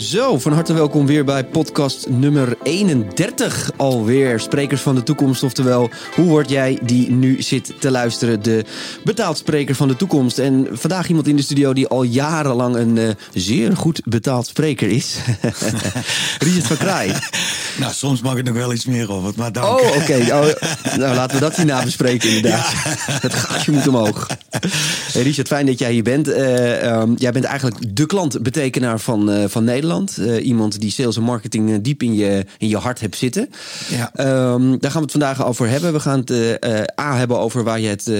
Zo, van harte welkom weer bij podcast nummer 31 alweer. Sprekers van de toekomst, oftewel, hoe word jij die nu zit te luisteren, de betaald spreker van de toekomst. En vandaag iemand in de studio die al jarenlang een uh, zeer goed betaald spreker is. Richard van Kraai. Nou, soms mag het nog wel iets meer over, maar dank. Oh, oké. Oh, nou, laten we dat hierna bespreken inderdaad. Ja. Het gaatje moet omhoog. Hey Richard, fijn dat jij hier bent. Uh, um, jij bent eigenlijk de klantbetekenaar van, uh, van Nederland. Uh, iemand die sales en marketing diep in je, in je hart hebt zitten. Ja. Um, daar gaan we het vandaag over hebben. We gaan het A hebben over waar je het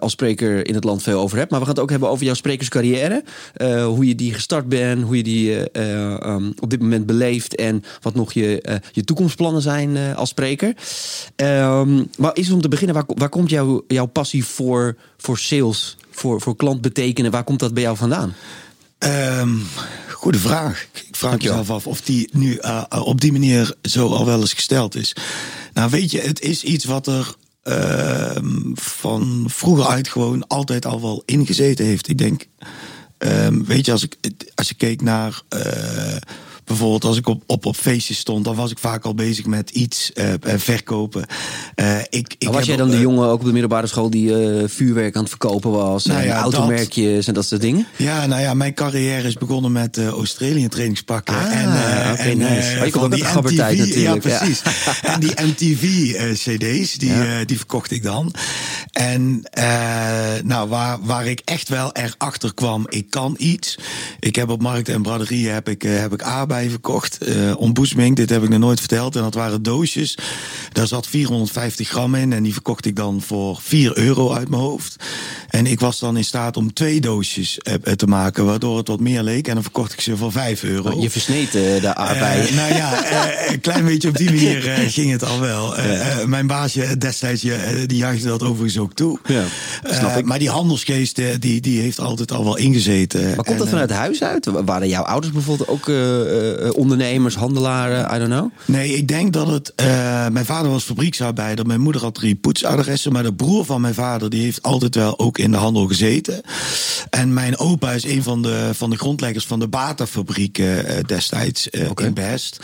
als spreker in het land veel over hebt. Maar we gaan het ook hebben over jouw sprekerscarrière. hoe je die gestart bent, hoe je die um, op dit moment beleeft. En wat nog je, je toekomstplannen zijn als spreker. Um, maar is om te beginnen, waar, waar komt jouw, jouw passie voor, voor sales, voor, voor klant betekenen, waar komt dat bij jou vandaan? Um, goede vraag. Ik vraag mezelf af of die nu uh, op die manier zo al wel eens gesteld is. Nou, weet je, het is iets wat er uh, van vroeger uit gewoon altijd al wel ingezeten heeft. Ik denk, um, weet je, als ik als je keek naar. Uh, bijvoorbeeld als ik op, op, op feestjes stond, dan was ik vaak al bezig met iets uh, verkopen. Uh, ik, ik was jij dan de jongen ook op de middelbare school die vuurwerk aan het verkopen was? Nou en ja, automerkjes dat, en dat soort dingen? Ja, nou ja, mijn carrière is begonnen met Australië trainingspakken. Ah, en, okay, en nice. oh, je komt die MTV, natuurlijk. Ja, precies. Ja. en die MTV-cd's, die, ja. die verkocht ik dan. En nou, waar, waar ik echt wel erachter kwam, ik kan iets. Ik heb op markten en braderieën heb ik, heb ik arbeid verkocht. Uh, ontboezeming, dit heb ik nog nooit verteld. En dat waren doosjes. Daar zat 450 gram in. En die verkocht ik dan voor 4 euro uit mijn hoofd. En ik was dan in staat om twee doosjes uh, te maken. Waardoor het wat meer leek. En dan verkocht ik ze voor 5 euro. Je versneed uh, aardbeien. Uh, nou ja, een klein beetje op die manier ging het al wel. Ja. mijn baasje destijds, die juichte dat overigens ook toe. Ja, snap ik. Maar die handelsgeest, die, die heeft altijd al wel ingezeten. Maar komt en, dat vanuit huis uit? Waren jouw ouders bijvoorbeeld ook uh, ondernemers, handelaren, I don't know? Nee, ik denk dat het. Uh, mijn vader was fabrieksarbeider, mijn moeder had drie poetsadressen, maar de broer van mijn vader die heeft altijd wel ook in de handel gezeten. En mijn opa is een van de, van de grondleggers van de Bata-fabriek uh, destijds okay. in Best.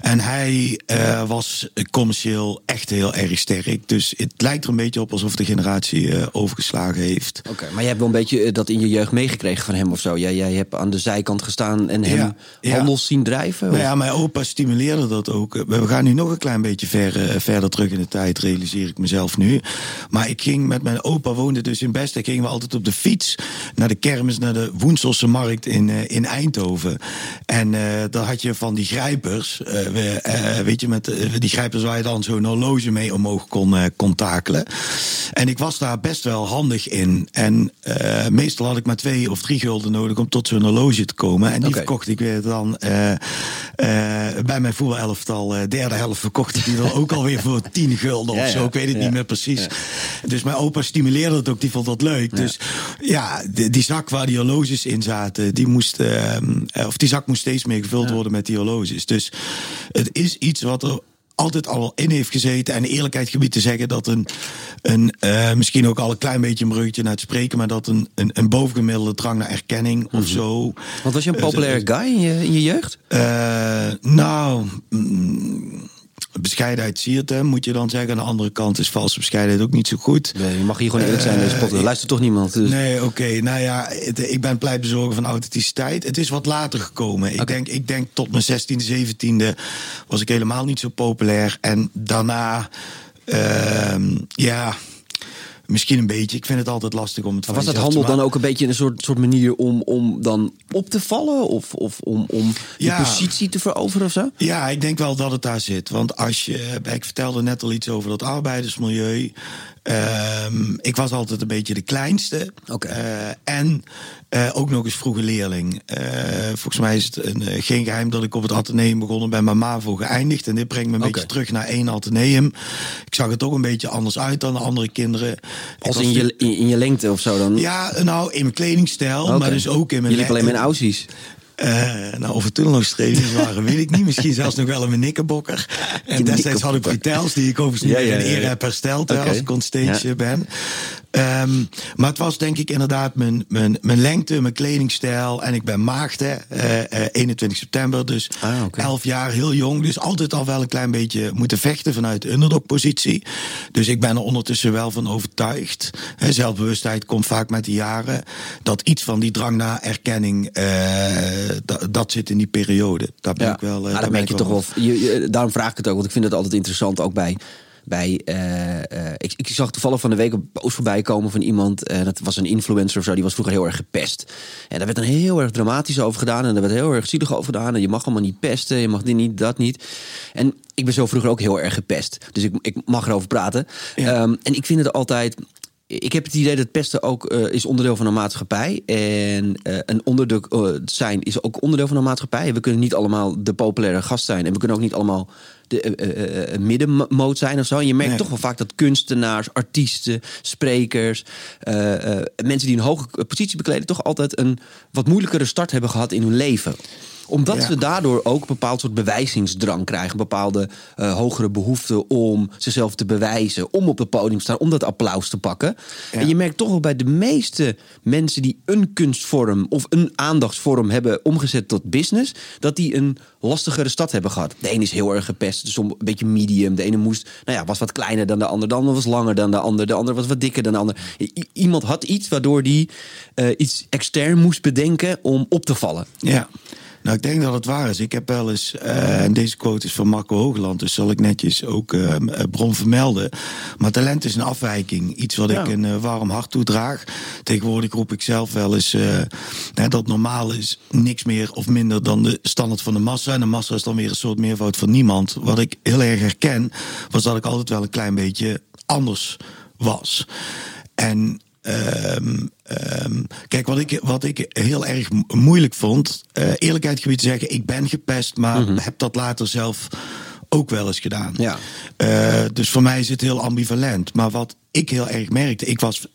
En hij was commercieel echt heel erg sterk. Dus het lijkt er een beetje op alsof de generatie overgeslagen heeft. Oké, okay, maar je hebt wel een beetje dat in je jeugd meegekregen van hem of zo. Jij, jij hebt aan de zijkant gestaan en hem ja, handels ja. zien drijven? Nou ja, mijn opa stimuleerde dat ook. We gaan nu nog een klein beetje ver, verder terug in de tijd, realiseer ik mezelf nu. Maar ik ging met mijn opa, woonde dus in Best. gingen we altijd op de fiets naar de kermis, naar de Woenselse markt in, uh, in Eindhoven. En uh, daar had je van die grijpers, uh, we, weet je, met die grijpers waar je dan zo'n horloge mee omhoog kon, kon takelen. En ik was daar best wel handig in. En meestal had ik maar twee of drie gulden nodig om tot zo'n horloge te komen. En die okay. verkocht ik weer dan uh, bij mijn voetbalelftal. Uh, derde helft verkocht ik die dan ook alweer voor 10 gulden of zo. Ik weet het niet meer precies. Dus mijn opa stimuleerde het ook, die vond dat leuk. Dus ja, die, die, zak waar die horloges in zaten, die moest, of die zak moest steeds meer gevuld worden met die horloges. Dus het is iets wat er altijd al in heeft gezeten. En eerlijkheid gebied te zeggen dat een, een uh, misschien ook al een klein beetje een bruggetje naar het spreken, maar dat een, een, een bovengemiddelde drang naar erkenning mm -hmm. of zo. Want was je een populaire uh, guy in je, in je jeugd? Uh, nou. Mm, bescheidenheid siert hem, moet je dan zeggen. Aan de andere kant is valse bescheidenheid ook niet zo goed. Nee, je mag hier gewoon eerlijk zijn deze podcast. Luistert toch niemand? Dus. Nee, oké. Okay. Nou ja, het, ik ben pleitbezorger van authenticiteit. Het is wat later gekomen. Ik, denk, ik denk tot mijn 16e, 17e was ik helemaal niet zo populair. En daarna, uh, ja... Misschien een beetje. Ik vind het altijd lastig om het maar Was dat handel dan ook een beetje een soort, soort manier om, om dan op te vallen? Of, of om, om je positie te veroveren of zo? Ja, ik denk wel dat het daar zit. Want als je. Ik vertelde net al iets over dat arbeidersmilieu. Um, ik was altijd een beetje de kleinste. Okay. Uh, en uh, ook nog eens vroege leerling. Uh, volgens mij is het een, geen geheim dat ik op het ateneum begonnen ben, maar MAVO geëindigd. En dit brengt me een okay. beetje terug naar één ateneum. Ik zag het ook een beetje anders uit dan de andere kinderen. Als in je, in, je lengte of zo dan? Ja, nou, in mijn kledingstijl, okay. maar dus ook in mijn... Je liep alleen maar in Aussies? Uh, nou, of het nog streepjes waren, weet ik niet. Misschien zelfs nog wel een nikkenbokker. En destijds had ik vertels, die ik overigens niet ja, in ere heb hersteld okay. als ik onstage ben. Ehm, maar het was denk ik inderdaad mijn, mijn, mijn lengte, mijn kledingstijl. En ik ben maagd, hè, uh, 21 september. Dus ah, 11 jaar, heel jong. Dus altijd al wel een klein beetje moeten vechten vanuit de underdog-positie. Dus ik ben er ondertussen wel van overtuigd. Hè, zelfbewustheid komt vaak met de jaren. Dat iets van die drang naar erkenning, uh, dat zit in die periode. Daar ben ik wel. Uh, daar merk je toch wel. Je, daarom vraag ik het ook, want ik vind het altijd interessant ook bij bij. Uh, uh, ik, ik, zag toevallig van de week een post voorbij komen van iemand. Uh, dat was een influencer of zo. Die was vroeger heel erg gepest. En daar werd dan heel erg dramatisch over gedaan. En daar werd heel erg zielig over gedaan. En je mag allemaal niet pesten. Je mag dit niet, dat niet. En ik ben zo vroeger ook heel erg gepest. Dus ik, ik mag erover praten. Ja. Um, en ik vind het altijd ik heb het idee dat pesten ook uh, is onderdeel van een maatschappij. En uh, een onderdruk uh, zijn is ook onderdeel van een maatschappij. We kunnen niet allemaal de populaire gast zijn. En we kunnen ook niet allemaal de middenmoot zijn of zo. En je merkt nee. toch wel vaak dat kunstenaars, artiesten, sprekers... mensen die een hoge positie bekleden... toch altijd een wat moeilijkere start hebben gehad in hun leven omdat ja. ze daardoor ook een bepaald soort bewijzingsdrang krijgen. Bepaalde uh, hogere behoefte om zichzelf te bewijzen. Om op het podium te staan, om dat applaus te pakken. Ja. En je merkt toch wel bij de meeste mensen die een kunstvorm of een aandachtsvorm hebben omgezet tot business. Dat die een lastigere stad hebben gehad. De ene is heel erg gepest, dus een beetje medium. De ene moest, nou ja, was wat kleiner dan de ander. De ander was langer dan de ander. De ander was wat dikker dan de ander. I iemand had iets waardoor die uh, iets extern moest bedenken om op te vallen. Ja. Nou, ik denk dat het waar is. Ik heb wel eens, uh, en deze quote is van Marco Hoogland, dus zal ik netjes ook uh, bron vermelden. Maar talent is een afwijking. Iets wat ja. ik een uh, warm hart toedraag. Tegenwoordig roep ik zelf wel eens hè, dat normaal is niks meer of minder dan de standaard van de massa. En de massa is dan weer een soort meervoud van niemand. Wat ik heel erg herken, was dat ik altijd wel een klein beetje anders was. En Um, um, kijk, wat ik, wat ik heel erg moeilijk vond, uh, eerlijkheid gebied te zeggen, ik ben gepest, maar mm -hmm. heb dat later zelf ook wel eens gedaan. Ja. Uh, dus voor mij is het heel ambivalent. Maar wat ik heel erg merkte, ik was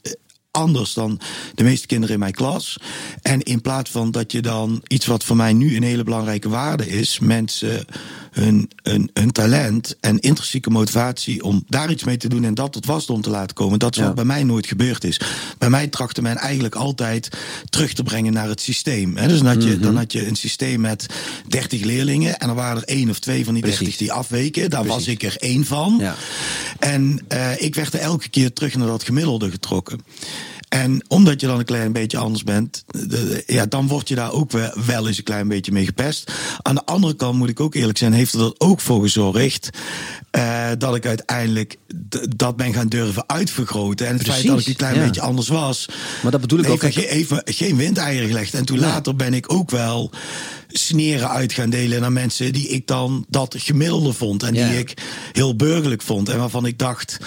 anders dan de meeste kinderen in mijn klas. En in plaats van dat je dan iets wat voor mij nu een hele belangrijke waarde is, mensen hun, hun, hun talent en intrinsieke motivatie om daar iets mee te doen en dat tot wasdom te laten komen, dat is ja. wat bij mij nooit gebeurd is. Bij mij trachtte men eigenlijk altijd terug te brengen naar het systeem. Dus dan had je, -hmm. dan had je een systeem met 30 leerlingen en er waren er één of twee van die 30 die afweken. Daar Precies. was ik er één van. Ja. En uh, ik werd er elke keer terug naar dat gemiddelde getrokken. En omdat je dan een klein beetje anders bent, de, ja, dan word je daar ook wel, wel eens een klein beetje mee gepest. Aan de andere kant moet ik ook eerlijk zijn, heeft er dat ook voor gezorgd uh, dat ik uiteindelijk dat ben gaan durven uitvergroten. En het Precies, feit dat ik een klein ja. beetje anders was. Maar dat bedoel ik ook. Even, even geen windeieren gelegd. En toen Ja. later ben ik ook wel sneren uit gaan delen naar mensen die ik dan dat gemiddelde vond. En Ja. die ik heel burgerlijk vond. En waarvan ik dacht,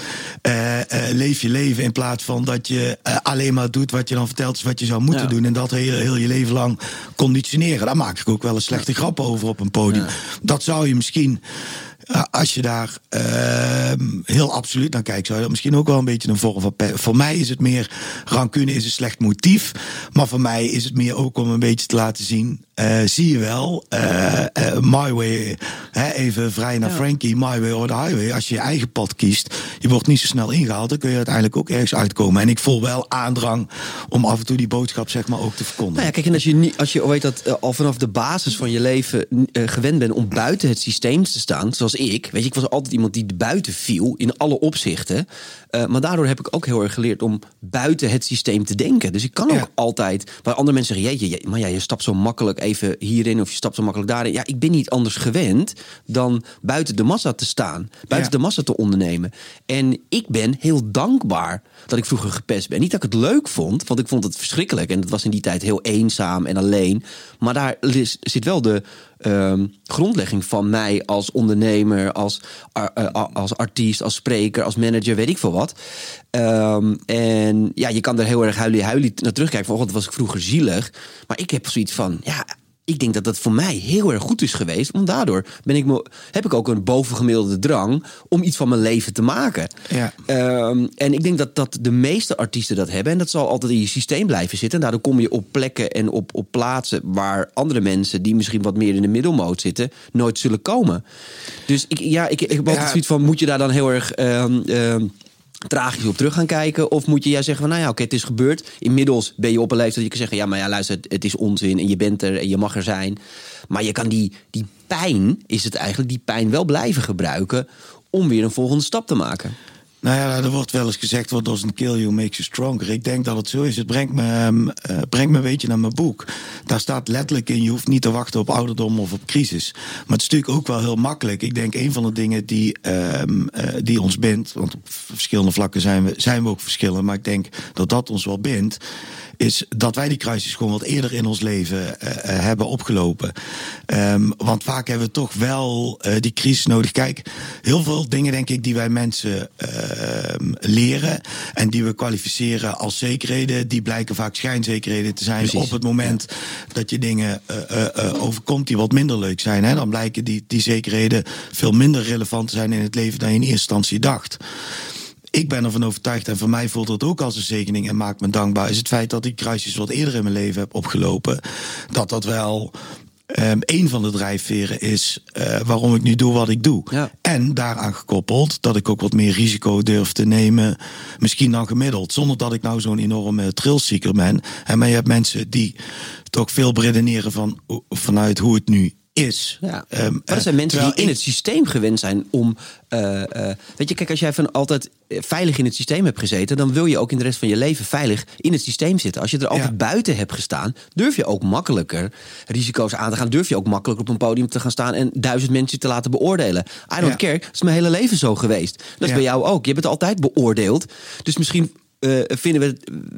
eh, eh, leef je leven in plaats van dat je eh, alleen maar doet wat je dan vertelt is wat je zou moeten Ja. doen. En dat heel, heel je leven lang conditioneren. Daar maak ik ook wel een slechte grap over op een podium. Ja. Dat zou je misschien als je daar uh, heel absoluut naar kijkt, zou je dat misschien ook wel een beetje een vorm van. Voor mij is het meer rancune is een slecht motief. Maar voor mij is het meer ook om een beetje te laten zien. Uh, zie je wel, my way, hè, even vrij naar Ja. Frankie, my way or the highway. Als je je eigen pad kiest, je wordt niet zo snel ingehaald, dan kun je uiteindelijk ook ergens uitkomen. En ik voel wel aandrang om af en toe die boodschap zeg maar ook te verkondigen. Nou ja, kijk, en als je, niet, als je heet dat, uh, al vanaf de basis van je leven uh, gewend bent om buiten het systeem te staan, zoals ik. Weet je, ik was altijd iemand die buiten viel in alle opzichten. Uh, maar daardoor heb ik ook heel erg geleerd om buiten het systeem te denken. Dus ik kan ook Ja. altijd, waar andere mensen zeggen, jeetje, je- maar ja, je stapt zo makkelijk even hierin of je stapt zo makkelijk daarin. Ja, ik ben niet anders gewend dan buiten de massa te staan, buiten Ja. de massa te ondernemen. En ik ben heel dankbaar dat ik vroeger gepest ben. Niet dat ik het leuk vond, want ik vond het verschrikkelijk. En het was in die tijd heel eenzaam en alleen. Maar daar zit wel de ehm, grondlegging van mij als ondernemer, als, als artiest, als spreker, als manager, weet ik veel wat. Ehm, en ja, je kan er heel erg huilie huilie naar terugkijken. Van, oh, was ik vroeger zielig. Maar ik heb zoiets van, ja, ik denk dat dat voor mij heel erg goed is geweest. Want daardoor ben ik me, heb ik ook een bovengemiddelde drang om iets van mijn leven te maken. Ja. Ehm, en ik denk dat, dat de meeste artiesten dat hebben. En dat zal altijd in je systeem blijven zitten. En daardoor kom je op plekken en op, op plaatsen waar andere mensen die misschien wat meer in de middelmoot zitten, nooit zullen komen. Dus ik, ja, ik, ik heb altijd Ja. zoiets van: moet je daar dan heel erg. ehm, ehm, tragisch op terug gaan kijken? Of moet je juist zeggen van, nou ja, oké, het is gebeurd. Inmiddels ben je op een leeftijd dat je kan zeggen... ja, maar ja, luister, het is onzin en je bent er en je mag er zijn. Maar je kan die, die pijn, is het eigenlijk, die pijn wel blijven gebruiken... om weer een volgende stap te maken. Nou ja, er wordt wel eens gezegd, what doesn't kill you makes you stronger. Ik denk dat het zo is. Het brengt me, um, uh, brengt me een beetje naar mijn boek. Daar staat letterlijk in, je hoeft niet te wachten op ouderdom of op crisis. Maar het is natuurlijk ook wel heel makkelijk. Ik denk een van de dingen die, um, uh, die ons bindt, want op verschillende vlakken zijn we, zijn we ook verschillend, maar ik denk dat dat ons wel bindt, is dat wij die crisis gewoon wat eerder in ons leven uh, hebben opgelopen. Um, want vaak hebben we toch wel die crisis nodig. Kijk, heel veel dingen denk ik die wij mensen leren en die we kwalificeren als zekerheden, die blijken vaak schijnzekerheden te zijn Precies. op het moment ja. dat je dingen overkomt die wat minder leuk zijn. Hè? Dan blijken die, die zekerheden veel minder relevant te zijn in het leven dan je in eerste instantie dacht ik ben ervan overtuigd, en voor mij voelt het ook als een zegening en maakt me dankbaar, is het feit dat ik kruisjes wat eerder in mijn leven heb opgelopen. Dat dat wel um, een van de drijfveren is uh, waarom ik nu doe wat ik doe. Ja. En daaraan gekoppeld dat ik ook wat meer risico durf te nemen, misschien dan gemiddeld. Zonder dat ik nou zo'n enorme trilseeker ben. En maar je hebt mensen die toch veel redeneren van, vanuit hoe het nu is. Ja. Um, maar dat zijn mensen die in het systeem gewend zijn om. Uh, uh, weet je, kijk, als jij van altijd veilig in het systeem hebt gezeten, dan wil je ook in de rest van je leven veilig in het systeem zitten. Als je er altijd ja. buiten hebt gestaan, durf je ook makkelijker risico's aan te gaan. Durf je ook makkelijker op een podium te gaan staan en duizend mensen te laten beoordelen. I don't ja. care. Dat is mijn hele leven zo geweest. Dat is bij jou ook. Je bent altijd beoordeeld. Dus misschien uh, vinden we,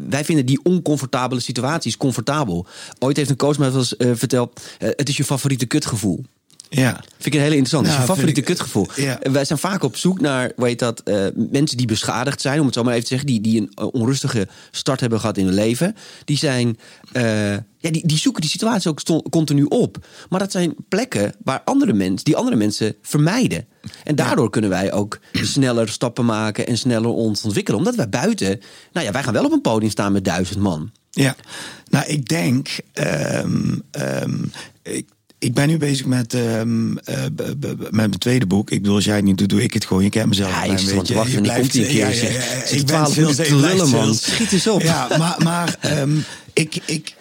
wij vinden die oncomfortabele situaties comfortabel. Ooit heeft een coach mij eens uh, verteld: uh, het is je favoriete kutgevoel. Ja. Vind ik een hele interessant. Nou, is je favoriete ik, kutgevoel. Ja. Wij zijn vaak op zoek naar, weet dat, uh, mensen die beschadigd zijn, om het zo maar even te zeggen, die, die een uh, onrustige start hebben gehad in hun leven. Die zijn, uh, ja, die, die zoeken die situatie ook continu op. Maar dat zijn plekken waar andere mensen, die andere mensen vermijden. En daardoor ja. kunnen wij ook sneller stappen maken en sneller ons ontwikkelen. Omdat wij buiten, nou ja, wij gaan wel op een podium staan met duizend man. Ja, nou ik denk, um, um, ik, ik ben nu bezig met, um, uh, met mijn tweede boek. Ik bedoel, als jij het niet doet, doe ik het gewoon. Je kent mezelf ja, een beetje. Wacht, je blijft, een keer. Ja, ja, ja, ik ben veel te lullen, man. Schiet eens op. Ja, maar, maar um, ik, ik,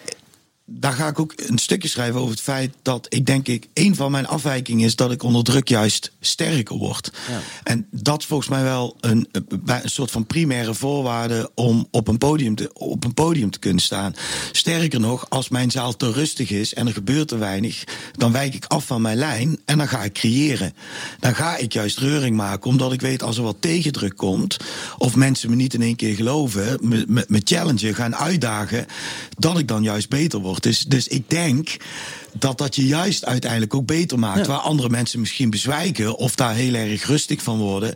daar ga ik ook een stukje schrijven over het feit dat ik denk ik een van mijn afwijkingen is dat ik onder druk juist sterker word. Ja. En dat is volgens mij wel een, een soort van primaire voorwaarde om op een, podium te, op een podium te kunnen staan. Sterker nog, als mijn zaal te rustig is en er gebeurt te weinig, dan wijk ik af van mijn lijn en dan ga ik creëren. Dan ga ik juist reuring maken, omdat ik weet als er wat tegendruk komt, of mensen me niet in één keer geloven, me, me, me challengen, gaan uitdagen, dat ik dan juist beter word. Dus, dus ik denk dat dat je juist uiteindelijk ook beter maakt. Ja. Waar andere mensen misschien bezwijken of daar heel erg rustig van worden,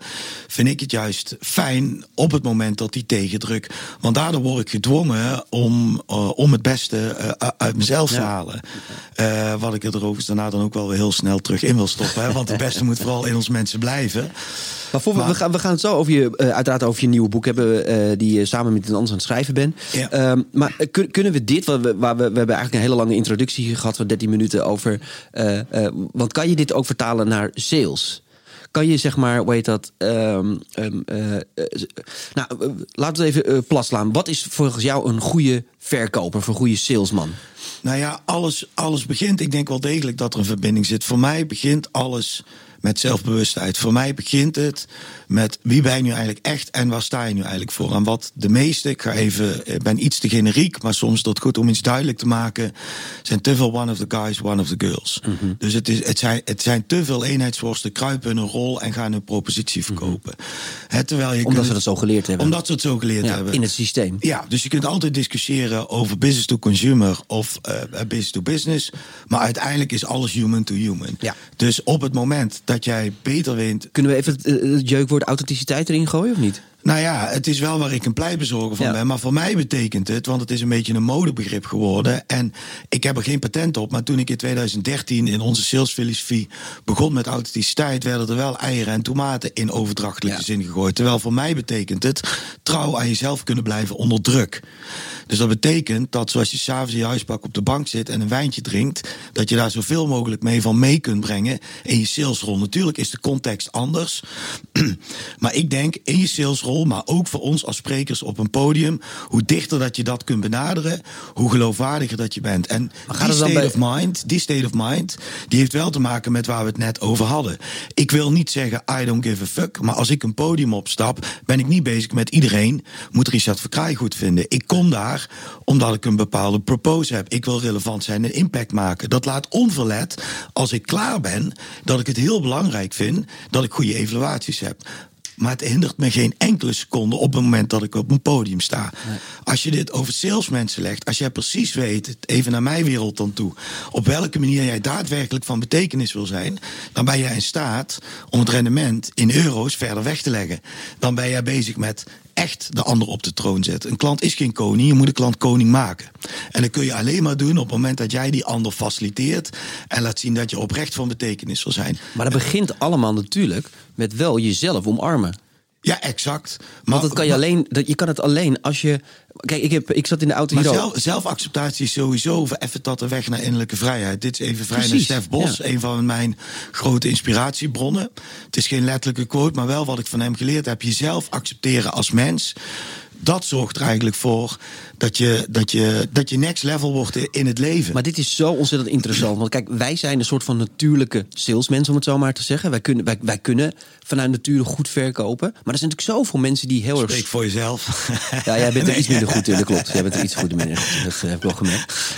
vind ik het juist fijn op het moment dat die tegendruk. Want daardoor word ik gedwongen om, uh, om het beste uh, uit mezelf ja. te halen. Uh, wat ik er overigens daarna dan ook wel weer heel snel terug in wil stoppen. Hè, want het beste moet vooral in ons mensen blijven. Maar, voor, maar we, gaan, we gaan het zo over je, uiteraard over je nieuwe boek hebben, die je samen met een ander aan het schrijven bent. Ja. Um, maar kun, kunnen we dit, waar we, waar we, we hebben eigenlijk een hele lange introductie gehad van 13 minuten over. Uh, want kan je dit ook vertalen naar sales? Kan je zeg maar, hoe heet dat? Um, um, nou, laten we even plaslaan. Wat is volgens jou een goede verkoper, een goede salesman? Nou ja, alles, alles begint. Ik denk wel degelijk dat er een verbinding zit. Voor mij begint alles met zelfbewustheid. Voor mij begint het met wie ben je nu eigenlijk echt en waar sta je nu eigenlijk voor? En wat de meeste, ik ga even, ik ben iets te generiek, maar soms is het goed om iets duidelijk te maken, zijn te veel one of the guys, one of the girls. Mm -hmm. Dus het, is, het, zijn, het zijn te veel eenheidsworsten, kruipen een rol en gaan een propositie verkopen. Mm -hmm. He, terwijl je omdat kunt, ze dat zo geleerd hebben. Omdat ze het zo geleerd ja, hebben. In het systeem. Ja, dus je kunt altijd discussiëren over business to consumer of uh, business to business. Maar uiteindelijk is alles human to human. Ja. Dus op het moment dat jij beter wint. Kunnen we even het, het jeukwoord authenticiteit erin gooien of niet? Nou ja, het is wel waar ik een pleitbezorger van ja. ben. Maar voor mij betekent het, want het is een beetje een modebegrip geworden. En ik heb er geen patent op. Maar toen ik in 2013 in onze salesfilosofie begon met authenticiteit, werden er wel eieren en tomaten in overdrachtelijke ja. zin gegooid. Terwijl voor mij betekent het trouw aan jezelf kunnen blijven onder druk. Dus dat betekent dat zoals je s'avonds in je huispak op de bank zit en een wijntje drinkt, dat je daar zoveel mogelijk mee van mee kunt brengen in je salesrol. Natuurlijk is de context anders. maar ik denk in je salesrol maar ook voor ons als sprekers op een podium. Hoe dichter dat je dat kunt benaderen, hoe geloofwaardiger dat je bent. En die state bij... of mind, die state of mind, die heeft wel te maken met waar we het net over hadden. Ik wil niet zeggen I don't give a fuck, maar als ik een podium opstap, ben ik niet bezig met iedereen moet Richard Verkraai goed vinden. Ik kom daar omdat ik een bepaalde propose heb. Ik wil relevant zijn en impact maken. Dat laat onverlet, als ik klaar ben, dat ik het heel belangrijk vind dat ik goede evaluaties heb. Maar het hindert me geen enkele seconde op het moment dat ik op een podium sta. Als je dit over salesmensen legt, als jij precies weet, even naar mijn wereld dan toe, op welke manier jij daadwerkelijk van betekenis wil zijn, dan ben jij in staat om het rendement in euro's verder weg te leggen. Dan ben jij bezig met echt de ander op de troon zetten. Een klant is geen koning, je moet een klant koning maken. En dat kun je alleen maar doen op het moment dat jij die ander faciliteert en laat zien dat je oprecht van betekenis wil zijn. Maar dat begint allemaal natuurlijk met wel jezelf omarmen. Ja, exact. Maar, Want dat kan je alleen, dat, je kan het alleen als je. Kijk, ik, heb, ik zat in de auto maar zelf, zelfacceptatie is sowieso even tot de weg naar innerlijke vrijheid. Dit is even vrij naar Stef Bos, een van mijn grote inspiratiebronnen. Het is geen letterlijke quote, maar wel wat ik van hem geleerd heb. Jezelf accepteren als mens dat zorgt er eigenlijk voor dat je, dat, je, dat je next level wordt in het leven. Maar dit is zo ontzettend interessant. Want kijk, wij zijn een soort van natuurlijke salesmensen, om het zo maar te zeggen. Wij kunnen, wij, wij kunnen vanuit natuur goed verkopen. Maar er zijn natuurlijk zoveel mensen die heel erg. Spreek voor jezelf. Ja, jij bent er iets minder goed in, dat klopt. Jij bent er iets goed minder goed. Dat heb ik wel gemerkt.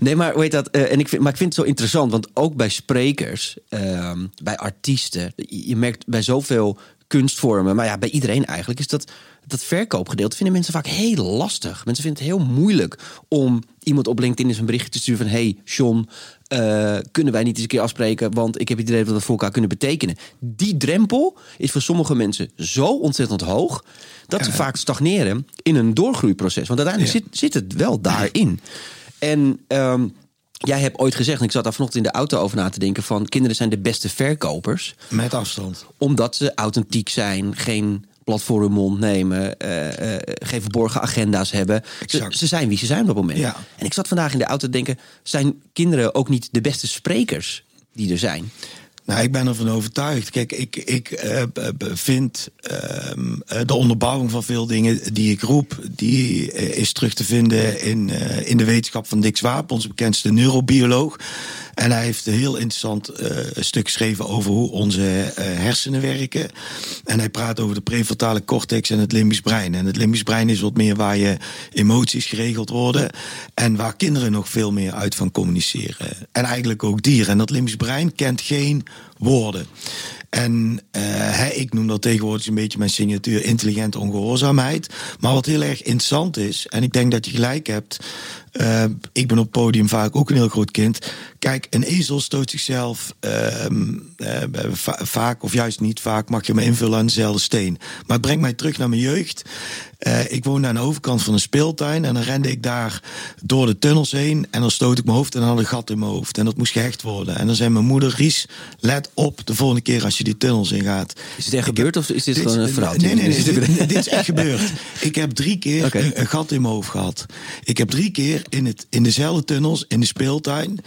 Nee, maar weet dat? Uh, en ik vind, maar ik vind het zo interessant, want ook bij sprekers, uh, bij artiesten, je merkt bij zoveel kunstvormen, maar ja, bij iedereen eigenlijk, is dat dat verkoopgedeelte vinden mensen vaak heel lastig. Mensen vinden het heel moeilijk om iemand op LinkedIn eens een berichtje te sturen van... hey, John, uh, kunnen wij niet eens een keer afspreken... want ik heb het idee dat we voor elkaar kunnen betekenen. Die drempel is voor sommige mensen zo ontzettend hoog... dat ze vaak stagneren in een doorgroeiproces. Want uiteindelijk zit, zit het wel daarin. En... Um, Jij hebt ooit gezegd, en ik zat daar vanochtend in de auto over na te denken: van kinderen zijn de beste verkopers. Met afstand. Omdat ze authentiek zijn, geen plat voor hun mond nemen, uh, uh, geen verborgen agenda's hebben. Ze, ze, zijn wie ze zijn op dat moment. Ja. En ik zat vandaag in de auto te denken: zijn kinderen ook niet de beste sprekers die er zijn? Nou, ik ben ervan overtuigd. Kijk, ik, ik uh, vind uh, de onderbouwing van veel dingen die ik roep, die is terug te vinden in, in de wetenschap van Dick Swaap, onze bekendste neurobioloog. En hij heeft een heel interessant uh, stuk geschreven over hoe onze uh, hersenen werken. En hij praat over de prefrontale cortex en het limbisch brein. En het limbisch brein is wat meer waar je emoties geregeld worden. En waar kinderen nog veel meer uit van communiceren. En eigenlijk ook dieren. En dat limbisch brein kent geen woorden. En uh, ik noem dat tegenwoordig een beetje mijn signatuur intelligente ongehoorzaamheid. Maar wat heel erg interessant is, en ik denk dat je gelijk hebt. Uh, ik ben op podium vaak ook een heel groot kind. Kijk, een ezel stoot zichzelf uh, vaak, of juist niet vaak, mag je me invullen aan dezelfde steen. Maar het brengt mij terug naar mijn jeugd. Uh, ik woonde aan de overkant van een speeltuin en dan rende ik daar door de tunnels heen en dan stoot ik mijn hoofd en dan had een gat in mijn hoofd. En dat moest gehecht worden. En dan zei mijn moeder, Ries, let op de volgende keer als je die tunnels ingaat. Is het echt gebeurd of is dit, gewoon een vrouw? Nee, nee, nee, dit, is echt gebeurd. Ik heb drie keer een, een, gat in mijn hoofd gehad. Ik heb drie keer in, het, in dezelfde tunnels in de speeltuin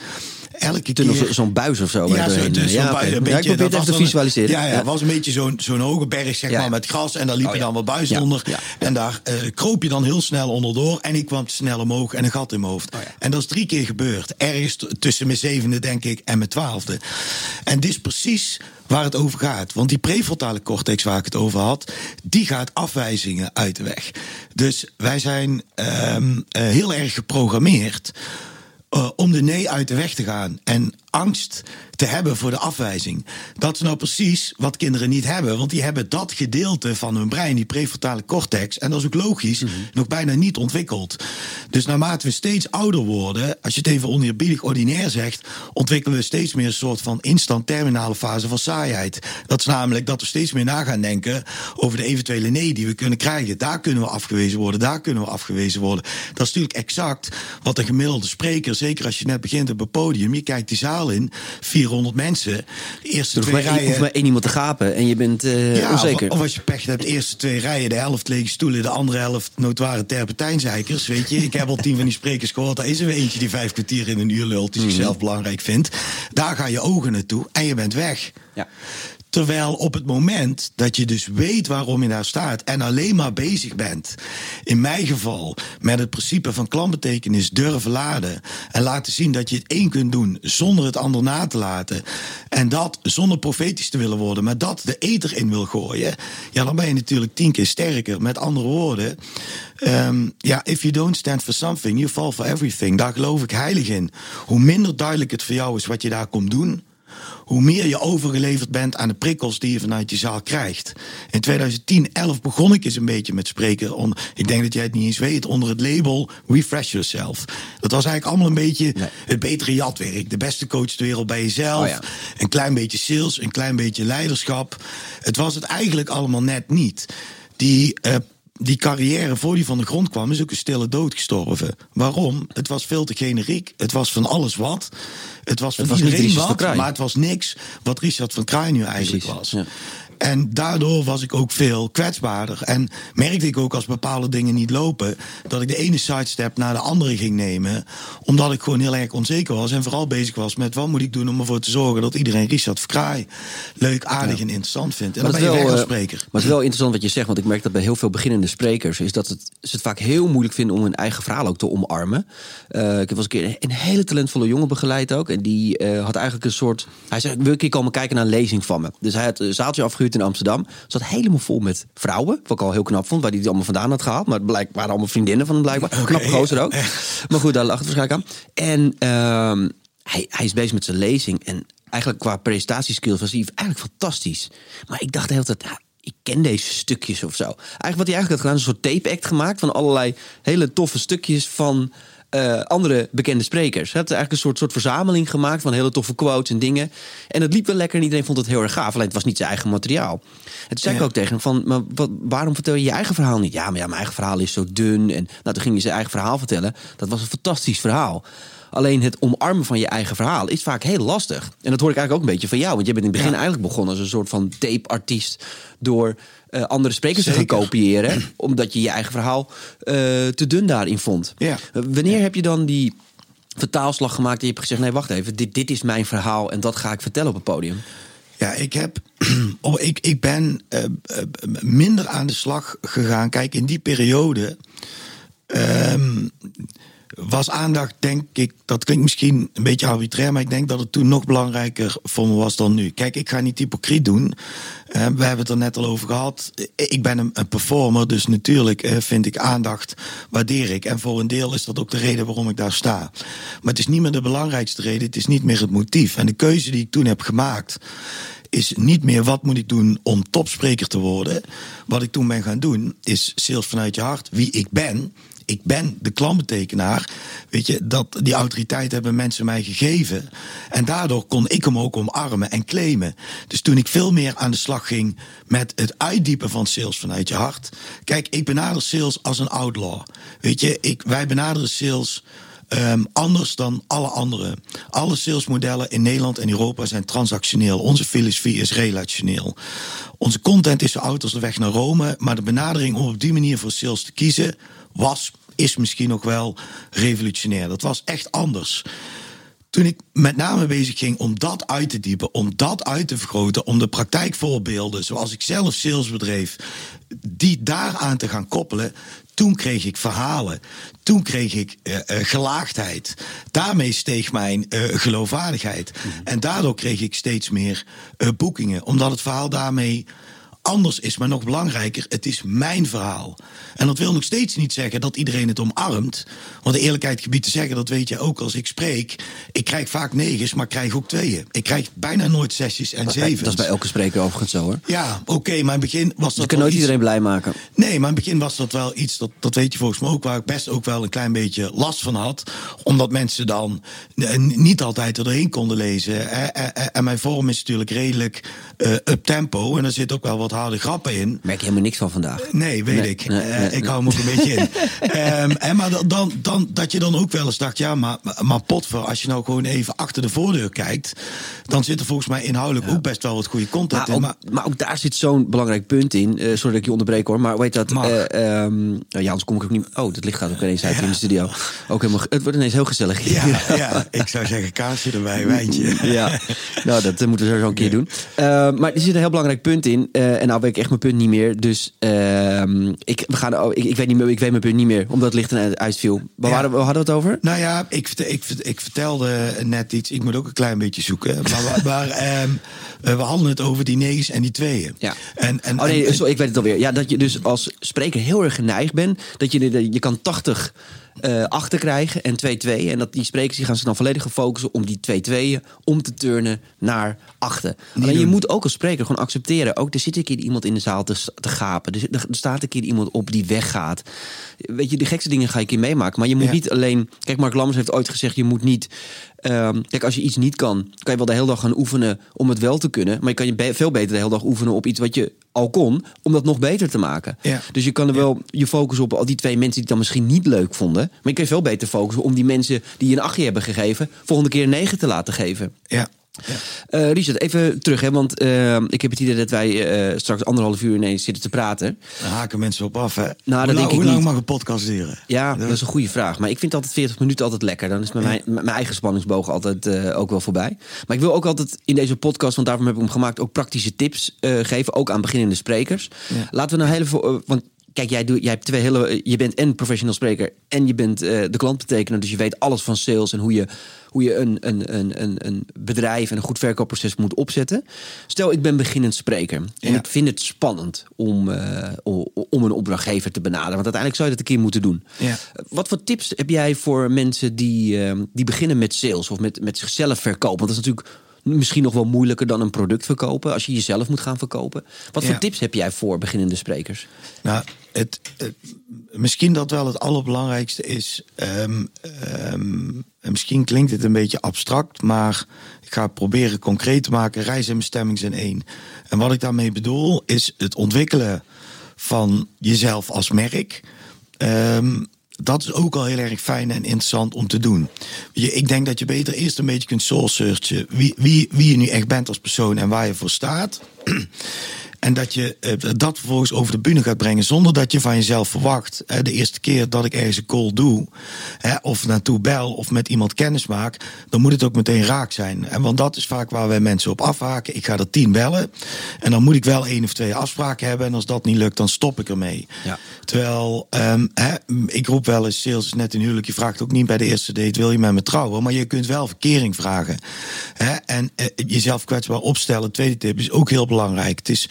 elke keer... Zo'n buis of zo. Ja, zo, dus ja, een beetje, ja, ik probeer het even te visualiseren. Ja, ja, was een beetje zo'n zo'n hoge berg zeg maar, met gras. En daar liep oh, je dan wat buis onder. En daar uh, kroop je dan heel snel onderdoor. En ik kwam snel omhoog en een gat in mijn hoofd. Oh, en dat is drie keer gebeurd. Ergens tussen mijn zevende, denk ik, en mijn twaalfde. En dit is precies waar het over gaat. Want die prefrontale cortex waar ik het over had, die gaat afwijzingen uit de weg. Dus wij zijn um, uh, heel erg geprogrammeerd uh, om de nee uit de weg te gaan. En angst te hebben voor de afwijzing. Dat is nou precies wat kinderen niet hebben. Want die hebben dat gedeelte van hun brein, die prefrontale cortex, en dat is ook logisch, mm -hmm. nog bijna niet ontwikkeld. Dus naarmate we steeds ouder worden, als je het even oneerbiedig ordinair zegt, ontwikkelen we steeds meer een soort van instant terminale fase van saaiheid. Dat is namelijk dat we steeds meer na gaan denken over de eventuele nee die we kunnen krijgen. Daar kunnen we afgewezen worden, daar kunnen we afgewezen worden. Dat is natuurlijk exact wat een gemiddelde spreker, zeker als je net begint op een podium, je kijkt die zaal in, 400 mensen. De eerste twee rijen. Je hoeft maar één iemand te gapen en je bent uh, ja, onzeker. Of, of, als je pech hebt, de eerste twee rijen, de helft lege stoelen, de andere helft notoire terpentijnzeikers. Weet je, ik heb al tien van die sprekers gehoord. Daar is er eentje die vijf kwartier in een uur lult, die mm. zichzelf belangrijk vindt. Daar ga je ogen naartoe en je bent weg. Ja. Terwijl op het moment dat je dus weet waarom je daar staat en alleen maar bezig bent, in mijn geval met het principe van klantbetekenis durven laden en laten zien dat je het één kunt doen zonder het ander na te laten en dat zonder profetisch te willen worden, maar dat de eter in wil gooien, ja, dan ben je natuurlijk tien keer sterker. Met andere woorden, um, ja, if you don't stand for something, you fall for everything. Daar geloof ik heilig in. Hoe minder duidelijk het voor jou is wat je daar komt doen, hoe meer je overgeleverd bent aan de prikkels die je vanuit je zaal krijgt. In 2010, 11 begon ik eens een beetje met spreken. On, ik denk dat jij het niet eens weet, onder het label Refresh Yourself. Dat was eigenlijk allemaal een beetje het betere jatwerk. De beste coach ter wereld bij jezelf. Oh ja. Een klein beetje sales, een klein beetje leiderschap. Het was het eigenlijk allemaal net niet. Die uh, die carrière voor die van de grond kwam, is ook een stille dood gestorven. Waarom? Het was veel te generiek. Het was van alles wat. Het was van het was iedereen wat, maar het was niks wat Richard van Kraai nu eigenlijk was. Ja. En daardoor was ik ook veel kwetsbaarder. En merkte ik ook als bepaalde dingen niet lopen, dat ik de ene sidestep naar de andere ging nemen. Omdat ik gewoon heel erg onzeker was. En vooral bezig was met wat moet ik doen om ervoor te zorgen dat iedereen Richard Verkraai leuk, aardig en interessant vindt. En dan ben je wel, spreker. Maar het is wel interessant wat je zegt, want ik merk dat bij heel veel beginnende sprekers is dat het, ze het vaak heel moeilijk vinden om hun eigen verhaal ook te omarmen. Uh, ik was een keer een hele talentvolle jongen begeleid ook. En die uh, had eigenlijk een soort. Hij zei: Wil ik hier komen kijken naar een lezing van me? Dus hij had een zaaltje afgehuurd in Amsterdam. Zat helemaal vol met vrouwen. Wat ik al heel knap vond, waar hij die allemaal vandaan had gehaald. Maar het blijk, waren allemaal vriendinnen van hem blijkbaar. Okay, Knap gozer ook. Maar goed, daar lag het waarschijnlijk aan. En uh, hij, hij is bezig met zijn lezing. En eigenlijk qua prestatieskills was hij eigenlijk fantastisch. Maar ik dacht de hele tijd, ik ken deze stukjes of zo. Eigenlijk wat hij eigenlijk had gedaan, een soort tape-act gemaakt van allerlei hele toffe stukjes van uh, andere bekende sprekers. Hij had eigenlijk een soort, soort verzameling gemaakt van hele toffe quotes en dingen. En het liep wel lekker en iedereen vond het heel erg gaaf. Alleen het was niet zijn eigen materiaal. En toen zei ik ook tegen hem van, maar wat, waarom vertel je je eigen verhaal niet? Ja, maar ja, mijn eigen verhaal is zo dun. En nou, toen ging hij zijn eigen verhaal vertellen. Dat was een fantastisch verhaal. Alleen het omarmen van je eigen verhaal is vaak heel lastig. En dat hoor ik eigenlijk ook een beetje van jou. Want je bent in het begin eigenlijk begonnen als een soort van tape-artiest. Door uh, andere sprekers Zeker. te gaan kopiëren. omdat je je eigen verhaal uh, te dun daarin vond. Ja. Uh, wanneer heb je dan die vertaalslag gemaakt en je hebt gezegd: nee, wacht even, dit, dit is mijn verhaal en dat ga ik vertellen op het podium? Ja, ik heb. Oh, ik, ik ben uh, minder aan de slag gegaan. Kijk, in die periode. Um, was aandacht, denk ik, dat klinkt misschien een beetje arbitrair, maar ik denk dat het toen nog belangrijker voor me was dan nu. Kijk, ik ga niet hypocriet doen. Uh, we hebben het er net al over gehad. Ik ben een, performer, dus natuurlijk uh, vind ik aandacht, waardeer ik. En voor een deel is dat ook de reden waarom ik daar sta. Maar het is niet meer de belangrijkste reden, het is niet meer het motief. En de keuze die ik toen heb gemaakt, is niet meer wat moet ik doen om topspreker te worden. Wat ik toen ben gaan doen, is sales vanuit je hart, wie ik ben ik ben de klantbetekenaar. Weet je, dat, die autoriteit hebben mensen mij gegeven. En daardoor kon ik hem ook omarmen en claimen. Dus toen ik veel meer aan de slag ging met het uitdiepen van sales vanuit je hart. Kijk, ik benader sales als een outlaw. Weet je, ik, wij benaderen sales. Um, anders dan alle andere. Alle salesmodellen in Nederland en Europa zijn transactioneel. Onze filosofie is relationeel. Onze content is zo oud als de weg naar Rome. Maar de benadering om op die manier voor sales te kiezen was, is misschien nog wel revolutionair. Dat was echt anders. Toen ik met name bezig ging om dat uit te diepen, om dat uit te vergroten, om de praktijkvoorbeelden, zoals ik zelf sales bedreef, die daaraan te gaan koppelen, toen kreeg ik verhalen. Toen kreeg ik uh, uh, gelaagdheid. Daarmee steeg mijn uh, geloofwaardigheid. Mm -hmm. En daardoor kreeg ik steeds meer boekingen. Omdat het verhaal daarmee anders is, maar nog belangrijker, het is mijn verhaal. En dat wil nog steeds niet zeggen dat iedereen het omarmt. Want de eerlijkheid gebied te zeggen, dat weet je ook als ik spreek. Ik krijg vaak negens, maar krijg ook tweeën. Ik krijg bijna nooit zesjes en zeven. Dat is bij elke spreker overigens zo hoor. Ja, oké, okay, maar in het begin was dat. Je kan nooit iets... iedereen blij maken. Nee, maar in het begin was dat wel iets, dat, dat weet je volgens mij ook, waar ik best ook wel een klein beetje last van had. Omdat mensen dan niet altijd er doorheen konden lezen. En mijn vorm is natuurlijk redelijk uh, up tempo. En er zit ook wel wat harde grappen in. Merk je helemaal niks van vandaag. Nee, weet Nee, ik. nee, Eh, nee, ik hou hem ook een beetje in. Ehm, en maar dan, dan, dat je dan ook wel eens dacht, ja, maar, maar potver, als je nou gewoon even achter de voordeur kijkt, dan zit er volgens mij inhoudelijk ook best wel wat goede content Maar in. ook, Maar, ook daar zit zo'n belangrijk punt in. Eh, sorry dat ik je onderbreek hoor. Maar weet dat. Ehm, nou ja, anders kom ik ook niet. Oh, dat licht gaat ook ineens uit in de studio. Ook helemaal, het wordt ineens heel gezellig. hier. ja, ja, ik zou zeggen kaarsje erbij, wijntje. ja, nou, dat moeten we sowieso een keer doen. Maar er zit een heel belangrijk punt in. eh, en nou weet ik echt mijn punt niet meer. Dus ehm, ik, we gaan, oh, ik, ik, weet niet meer, ik weet mijn punt niet meer. Omdat het licht eruit uitviel. Waar, Ja. hadden we het over? Nou ja, ik, ik, ik vertelde net iets. Ik moet ook een klein beetje zoeken. Maar, maar ehm, eh, we hadden het over die negens en die tweeën. Ja. En, en, Oh nee, en- sorry, ik weet het alweer. Ja, dat je dus als spreker heel erg geneigd bent. Dat je, je kan 80 eh achter krijgen en 2 2 En dat die sprekers die gaan zich dan volledig focussen om die 2 2 om te turnen naar achten. Alleen je moet ook als spreker gewoon accepteren. Ook er zit een keer iemand in de zaal te, te gapen. Er, er staat een keer iemand op die weggaat. Weet je, de gekste dingen ga je een keer meemaken. Maar je moet Ja. niet alleen. Kijk, Mark Lammers heeft ooit gezegd: je moet niet. Ehm, kijk, als je iets niet kan, kan je wel de hele dag gaan oefenen om het wel te kunnen. Maar je kan je be- veel beter de hele dag oefenen op iets wat je al kon, om dat nog beter te maken. Ja. Dus je kan er wel je focussen op al die twee mensen die het dan misschien niet leuk vonden. Maar je kan je veel beter focussen om die mensen die je een achtje hebben gegeven, volgende keer een negen te laten geven. ja. Eh, Richard, even terug, hè, want eh, ik heb het idee dat wij eh, straks anderhalf uur ineens zitten te praten. Daar haken mensen op af. Hè? dat hoe lang, denk ik hoe lang niet. mag een podcast duren? Ja, dat is een goede vraag. Maar ik vind altijd 40 minuten altijd lekker. Dan is mijn, mijn, eigen spanningsboog altijd ook wel voorbij. Maar ik wil ook altijd in deze podcast, want daarom heb ik hem gemaakt, ook praktische tips geven. Ook aan beginnende sprekers. Ja. Laten we nou heel even. want kijk, jij, doet, jij hebt twee hele. Je bent en professional spreker en je bent eh, de klantbetekener. Dus je weet alles van sales en hoe je, hoe je een, een, een, een, een bedrijf en een goed verkoopproces moet opzetten. Stel, ik ben beginnend spreker. En Ja. ik vind het spannend om, eh, om een opdrachtgever te benaderen. Want uiteindelijk zou je dat een keer moeten doen. Ja. Wat voor tips heb jij voor mensen die, eh, die beginnen met sales of met, met zichzelf verkopen? Want dat is natuurlijk misschien nog wel moeilijker dan een product verkopen als je jezelf moet gaan verkopen. Wat voor tips heb jij voor beginnende sprekers? Nou, het, het- misschien dat wel het allerbelangrijkste is. en misschien klinkt het een beetje abstract, maar ik ga het proberen concreet te maken. Reis en bestemming zijn één. En wat ik daarmee bedoel, is het ontwikkelen van jezelf als merk. Ehm, dat is ook al heel erg fijn en interessant om te doen. Je, ik denk dat je beter eerst een beetje kunt soul searchen. Wie, wie, wie je nu echt bent als persoon en waar je voor staat. En dat je eh, dat vervolgens over de bühne gaat brengen zonder dat je van jezelf verwacht. Hè, de eerste keer dat ik ergens een call doe, hè, of naartoe bel of met iemand kennis maak, dan moet het ook meteen raak zijn. En want dat is vaak waar wij mensen op afhaken. Ik ga er tien bellen en dan moet ik wel één of twee afspraken hebben. En als dat niet lukt, dan stop ik ermee. Ja. Terwijl, ehm, hè, ik roep wel eens, sales is net een huwelijk. Je vraagt ook niet bij de eerste date, wil je met me trouwen? Maar je kunt wel verkering vragen. Hè? En eh, jezelf kwetsbaar opstellen, tweede tip, is ook heel belangrijk. Het is,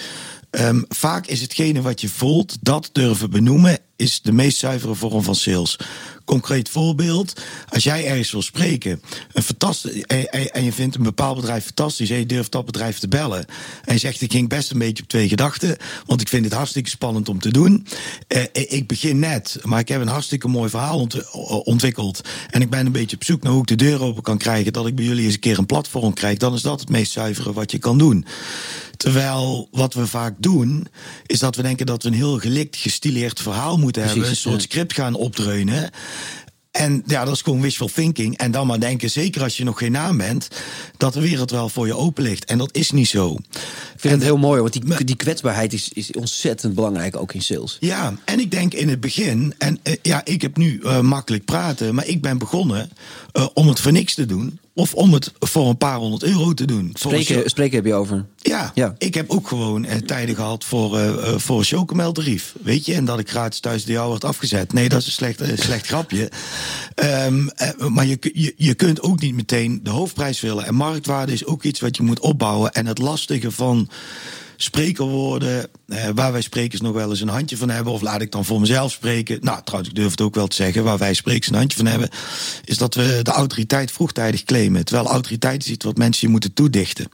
ehm, vaak is hetgene wat je voelt, dat durven benoemen, is de meest zuivere vorm van sales. Concreet voorbeeld, als jij ergens wil spreken een en, je vindt een bepaald bedrijf fantastisch en je durft dat bedrijf te bellen en je zegt ik ging best een beetje op twee gedachten, want ik vind het hartstikke spannend om te doen. Eh, ik begin net, maar ik heb een hartstikke mooi verhaal ont- ontwikkeld en ik ben een beetje op zoek naar hoe ik de deur open kan krijgen, dat ik bij jullie eens een keer een platform krijg, dan is dat het meest zuivere wat je kan doen. Terwijl wat we vaak doen, is dat we denken dat we een heel gelikt, gestileerd verhaal moeten Precies, hebben. Een soort script gaan opdreunen. En ja, dat is gewoon wishful thinking. En dan maar denken, zeker als je nog geen naam bent, dat de wereld wel voor je open ligt. En dat is niet zo. Ik vind het heel mooi, want die, die kwetsbaarheid is, is ontzettend belangrijk ook in sales. Ja, en ik denk in het begin, en eh, ja, ik heb nu eh, makkelijk praten, maar ik ben begonnen eh, om het voor niks te doen. Of om het voor een paar honderd euro te doen. Show- Spreken, heb je over. Ja, Ja. ik heb ook gewoon eh, tijden gehad voor, eh, voor een chocomeltarief. Weet je, en dat ik gratis thuis de jou werd afgezet. Nee, dat is een slecht, slecht grapje. Ehm, eh, maar je, je, je kunt ook niet meteen de hoofdprijs willen. En marktwaarde is ook iets wat je moet opbouwen. En het lastige van spreker worden, eh, waar wij sprekers nog wel eens een handje van hebben, of laat ik dan voor mezelf spreken. Nou, trouwens, ik durf het ook wel te zeggen, waar wij sprekers een handje van hebben, is dat we de autoriteit vroegtijdig claimen. Terwijl autoriteit is iets wat mensen je moeten toedichten.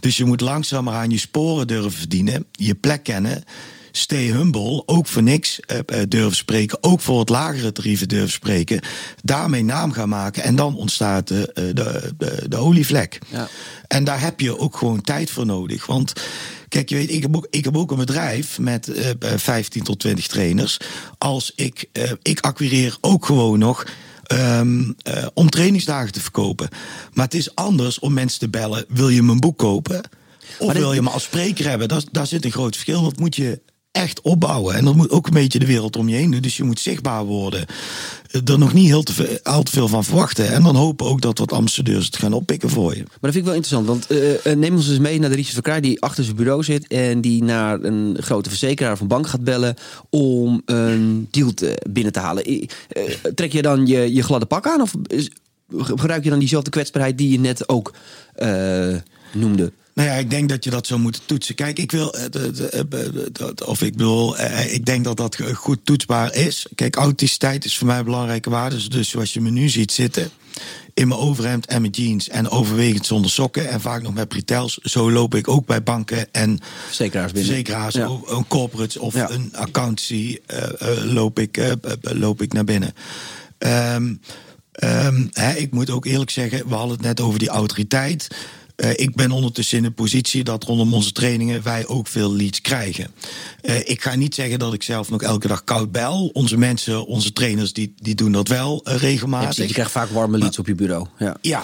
Dus je moet langzamer aan je sporen durven verdienen, je plek kennen. Stay humble, ook voor niks eh, eh, durven spreken, ook voor het lagere tarieven durven spreken. Daarmee naam gaan maken en dan ontstaat de, de, de, de olievlek. Ja. En daar heb je ook gewoon tijd voor nodig. Want Kijk, je weet, ik heb ook, ik heb ook een bedrijf met uh, 15 tot 20 trainers. Als ik, uh, ik acquireer ook gewoon nog. Um, uh, om trainingsdagen te verkopen. Maar het is anders om mensen te bellen: wil je mijn boek kopen? Of wil je me als spreker hebben? Daar, daar zit een groot verschil. Dat moet je echt opbouwen. En dat moet ook een beetje de wereld om je heen doen. Dus je moet zichtbaar worden. Er nog niet heel te veel, al te veel van verwachten. En dan hopen ook dat wat ambassadeurs het gaan oppikken voor je. Maar dat vind ik wel interessant. Want uh, neem ons eens mee naar de Richard Verkraai die achter zijn bureau zit. En die naar een grote verzekeraar of bank gaat bellen. Om een deal te, binnen te halen. Uh, trek je dan je, je gladde pak aan? Of gebruik je dan diezelfde kwetsbaarheid die je net ook noemde? Nou ja, ik denk dat je dat zou moeten toetsen. Kijk, ik wil, eh, of ik bedoel, eh, ik denk dat dat goed toetsbaar is. Kijk, authenticiteit is voor mij een belangrijke waarde. Dus zoals je me nu ziet zitten, in mijn overhemd en mijn jeans en overwegend zonder sokken en vaak nog met pretels. Zo loop ik ook bij banken en verzekeraars, binnen. verzekeraars ja. een corporate of ja. een accountancy uh, uh, loop, ik, uh, loop ik naar binnen. Um, um, hè, ik moet ook eerlijk zeggen, we hadden het net over die autoriteit. Uh, ik ben ondertussen in de positie dat rondom onze trainingen wij ook veel leads krijgen. Uh, ik ga niet zeggen dat ik zelf nog elke dag koud bel. Onze mensen, onze trainers, die, die doen dat wel uh, regelmatig. Ja, je krijgt vaak warme leads maar, op je bureau. Ja, ja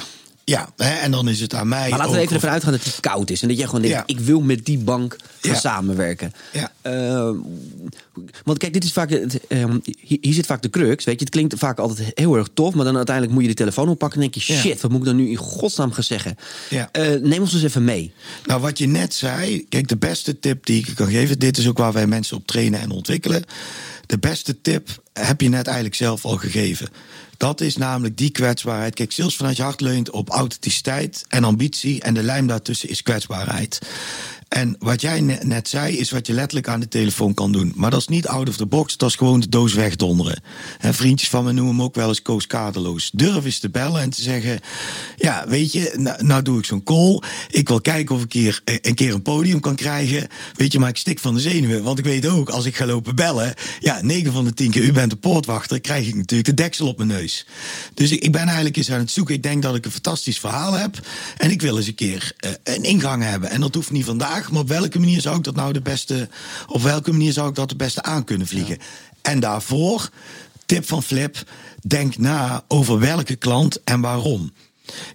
ja, hè, en dan is het aan mij. Maar laten we even ervan uitgaan dat het koud is. En dat jij gewoon denkt: ik wil met die bank gaan ja. samenwerken. Ja. Uh, want kijk, dit is vaak. Het, uh, hier zit vaak de crux. Weet je, het klinkt vaak altijd heel erg tof. Maar dan uiteindelijk moet je de telefoon oppakken. En denk je: shit, wat moet ik dan nu in godsnaam gaan zeggen? Ja. Uh, neem ons eens even mee. Nou, wat je net zei. Kijk, de beste tip die ik kan geven. Dit is ook waar wij mensen op trainen en ontwikkelen. De beste tip heb je net eigenlijk zelf al gegeven. Dat is namelijk die kwetsbaarheid. Kijk, sales vanuit je hart leunt op authenticiteit en ambitie. En de lijm daartussen is kwetsbaarheid. En wat jij net zei, is wat je letterlijk aan de telefoon kan doen. Maar dat is niet out of the box, dat is gewoon de doos wegdonderen. En vriendjes van me noemen hem ook wel eens Koos Kaderloos. Durf eens te bellen en te zeggen: Ja, weet je, nou, doe ik zo'n call. Ik wil kijken of ik hier een keer een podium kan krijgen. Weet je, maar ik stik van de zenuwen. Want ik weet ook, als ik ga lopen bellen, ja, 9 van de 10 keer u bent de poortwachter, krijg ik natuurlijk de deksel op mijn neus. Dus ik, ik ben eigenlijk eens aan het zoeken. Ik denk dat ik een fantastisch verhaal heb. En ik wil eens een keer uh, een ingang hebben. En dat hoeft niet vandaag maar op welke manier zou ik dat nou de beste, op welke manier zou ik dat het beste aan kunnen vliegen? En daarvoor, tip van Flip, denk na over welke klant en waarom.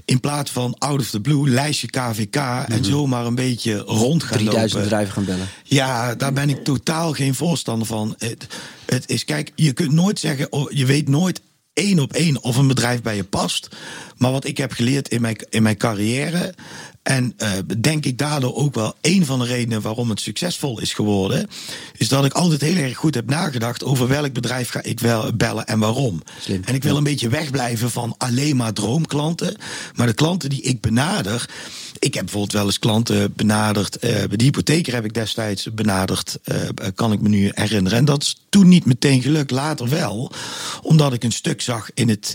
In plaats van out of the blue, lijstje KVK en mhm. zomaar een beetje rond gaan 3000 bedrijven gaan bellen. Ja, daar ben ik totaal geen voorstander van. Het, het is, kijk, je kunt nooit zeggen, oh, je weet nooit één op één of een bedrijf bij je past. Maar wat ik heb geleerd in mijn, in mijn carrière. En uh, denk ik daardoor ook wel een van de redenen waarom het succesvol is geworden. Is dat ik altijd heel erg goed heb nagedacht over welk bedrijf ga ik wel bellen en waarom. Slim. En ik wil een beetje wegblijven van alleen maar droomklanten. Maar de klanten die ik benader. Ik heb bijvoorbeeld wel eens klanten benaderd. Uh, de hypotheker heb ik destijds benaderd. Uh, kan ik me nu herinneren. En dat is toen niet meteen gelukt, later wel. Omdat ik een stuk zag in het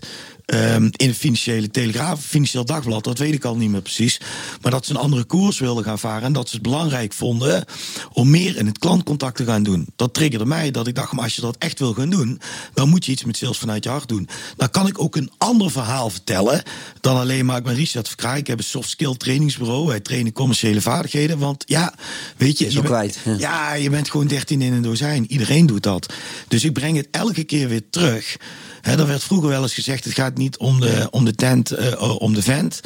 Um, in de financiële telegraaf, financieel dagblad, dat weet ik al niet meer precies. Maar dat ze een andere koers wilden gaan varen en dat ze het belangrijk vonden om meer in het klantcontact te gaan doen. Dat triggerde mij dat ik dacht, maar als je dat echt wil gaan doen, dan moet je iets met sales vanuit je hart doen. Dan kan ik ook een ander verhaal vertellen dan alleen maar ik ben Richard Verkraai. Ik heb een soft skill trainingsbureau. Wij trainen commerciële vaardigheden. Want ja, weet je, je, je kwijt. Ja. ja, je bent gewoon 13 in een dozijn. Iedereen doet dat. Dus ik breng het elke keer weer terug He, er werd vroeger wel eens gezegd: het gaat niet om de, om de tent, uh, om de vent.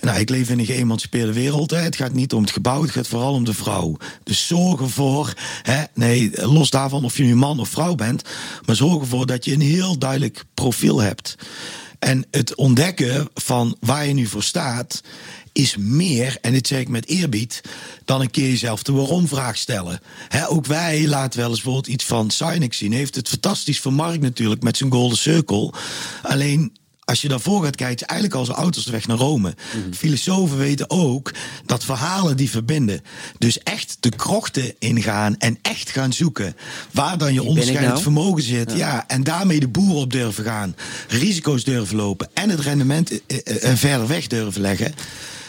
Nou, ik leef in een geëmancipeerde wereld. Hè. Het gaat niet om het gebouw, het gaat vooral om de vrouw. Dus zorg ervoor, hè, nee, los daarvan of je nu man of vrouw bent, maar zorg ervoor dat je een heel duidelijk profiel hebt. En het ontdekken van waar je nu voor staat, is meer, en dit zeg ik met eerbied, dan een keer jezelf de waarom-vraag stellen. ook wij laten wel eens bijvoorbeeld iets van Sinex zien. Heeft het fantastisch vermarkt natuurlijk met zijn Golden Circle. Alleen als je daarvoor gaat kijken, is eigenlijk als auto's de weg naar Rome. Mhm. Filosofen weten ook dat verhalen die verbinden. Dus echt de krochten ingaan en echt gaan zoeken. Waar dan je onderscheidend nou? vermogen zit. Ja. en daarmee de boeren op durven gaan. Risico's durven lopen en het rendement uh, uh, verder weg durven leggen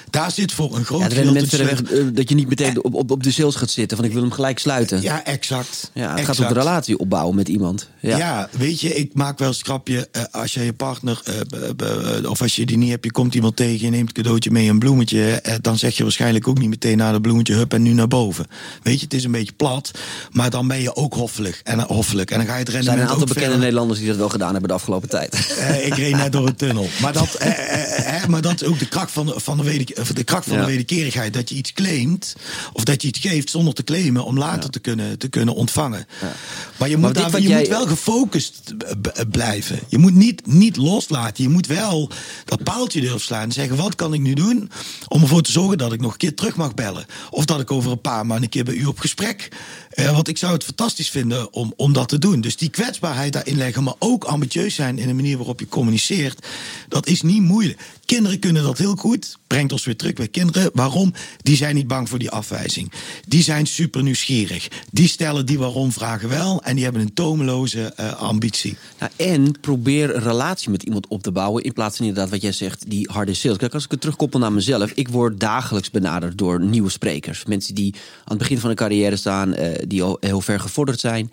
Daar zit voor een groot Ja, de mensen eh, dat je niet meteen op, op, op de sales gaat zitten. Van ik wil hem gelijk sluiten. Ja, Ja, exact. het gaat Exact. om de relatie opbouwen met iemand. Ja. Ja. weet je, ik maak wel eens een grapje. eh, als je je partner, eh, of als je die niet hebt, je komt iemand tegen, je neemt een cadeautje mee, een bloemetje. dan zeg je waarschijnlijk ook niet meteen na dat bloemetje, hup en nu naar boven. Weet je, het is een beetje plat, maar dan ben je ook hoffelijk. En, hoffelijk. en dan ga je het Er rendement zijn een aantal bekende verder. Nederlanders die dat wel gedaan hebben de afgelopen tijd. Ik reed net door een tunnel. Maar dat, maar dat is ook de kracht van, de- van, de, of de, kracht van Ja. de wederkerigheid. Dat je iets claimt, of dat je iets geeft zonder te claimen, om later te, kunnen, te kunnen ontvangen. Maar je, moet, daar, je jij- moet wel gefocust blijven. Je moet niet, niet loslaten. Je moet wel dat paaltje durven slaan en zeggen: wat kan ik nu doen om ervoor te zorgen dat ik nog een keer terug mag bellen? Of dat ik over een paar maanden een keer bij u op gesprek. Eh, want ik zou het fantastisch vinden om, om dat te doen. Dus die kwetsbaarheid daarin leggen, maar ook ambitieus zijn in de manier waarop je communiceert. Dat is niet moeilijk. Kinderen kunnen dat heel goed. Brengt ons weer terug bij kinderen. Waarom? Die zijn niet bang voor die afwijzing. Die zijn super nieuwsgierig. Die stellen die waarom vragen wel. En die hebben een tomeloze eh, ambitie. Nou, en probeer een relatie met iemand op te bouwen. In plaats van inderdaad wat jij zegt, die harde sales. Kijk, als ik het terugkoppel naar mezelf. Ik word dagelijks benaderd door nieuwe sprekers. Mensen die aan het begin van een carrière staan. eh, die al heel ver gevorderd zijn.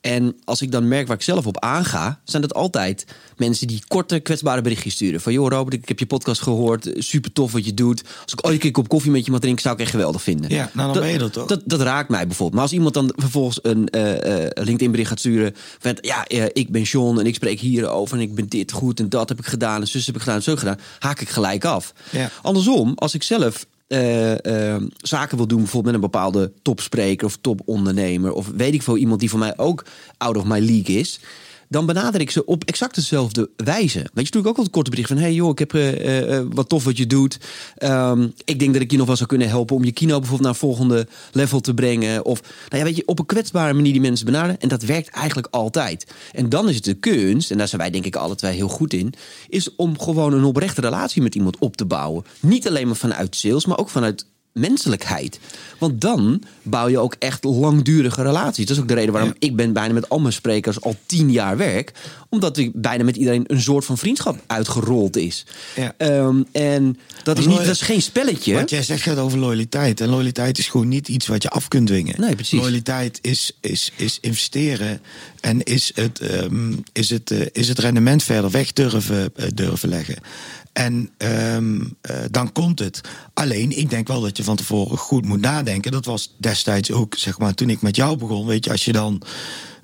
En als ik dan merk waar ik zelf op aanga, zijn dat altijd mensen die korte, kwetsbare berichtjes sturen. Van joh, Robert, ik heb je podcast gehoord. Super tof wat je doet. Als ik ooit een keer kop koffie met je mag drinken, zou ik echt geweldig vinden. Ja, nou, dan ben je dat toch? Dat, dat raakt mij bijvoorbeeld. Maar als iemand dan vervolgens een eh, eh, LinkedIn-bericht gaat sturen. Van ja, eh, ik ben John en ik spreek hierover. En ik ben dit goed en dat heb ik gedaan. En zus heb ik gedaan en zo gedaan. Haak ik gelijk af. Ja. Andersom, als ik zelf. Eh, eh, zaken wil doen, bijvoorbeeld met een bepaalde topspreker of topondernemer, of weet ik veel, iemand die voor mij ook out of my league is, dan benader ik ze op exact dezelfde wijze. Weet je, natuurlijk ook wel een korte bericht van: hey joh, ik heb eh, eh, eh, wat tof wat je doet. Ehm, ik denk dat ik je nog wel zou kunnen helpen om je kino bijvoorbeeld naar een volgende level te brengen. Of, nou ja, weet je, op een kwetsbare manier die mensen benaderen. En dat werkt eigenlijk altijd. En dan is het de kunst, en daar zijn wij denk ik alle twee heel goed in, is om gewoon een oprechte relatie met iemand op te bouwen. Niet alleen maar vanuit sales, maar ook vanuit menselijkheid. Want dan bouw je ook echt langdurige relaties. Dat is ook de reden waarom ik ben bijna met al mijn sprekers al tien jaar werk. Omdat ik bijna met iedereen een soort van vriendschap uitgerold is. Ja. Ehm, en dat is, niet, dat is geen spelletje. Wat jij zegt gaat over loyaliteit. En loyaliteit is gewoon niet iets wat je af kunt dwingen. Nee, precies. Loyaliteit is, is, is investeren en is het, ehm, is, het, eh, is het rendement verder weg durven, eh, durven leggen. En ehm, eh, dan komt het. Alleen, ik denk wel dat je van tevoren goed moet nadenken. Dat was destijds ook, zeg maar, toen ik met jou begon. Weet je, als je dan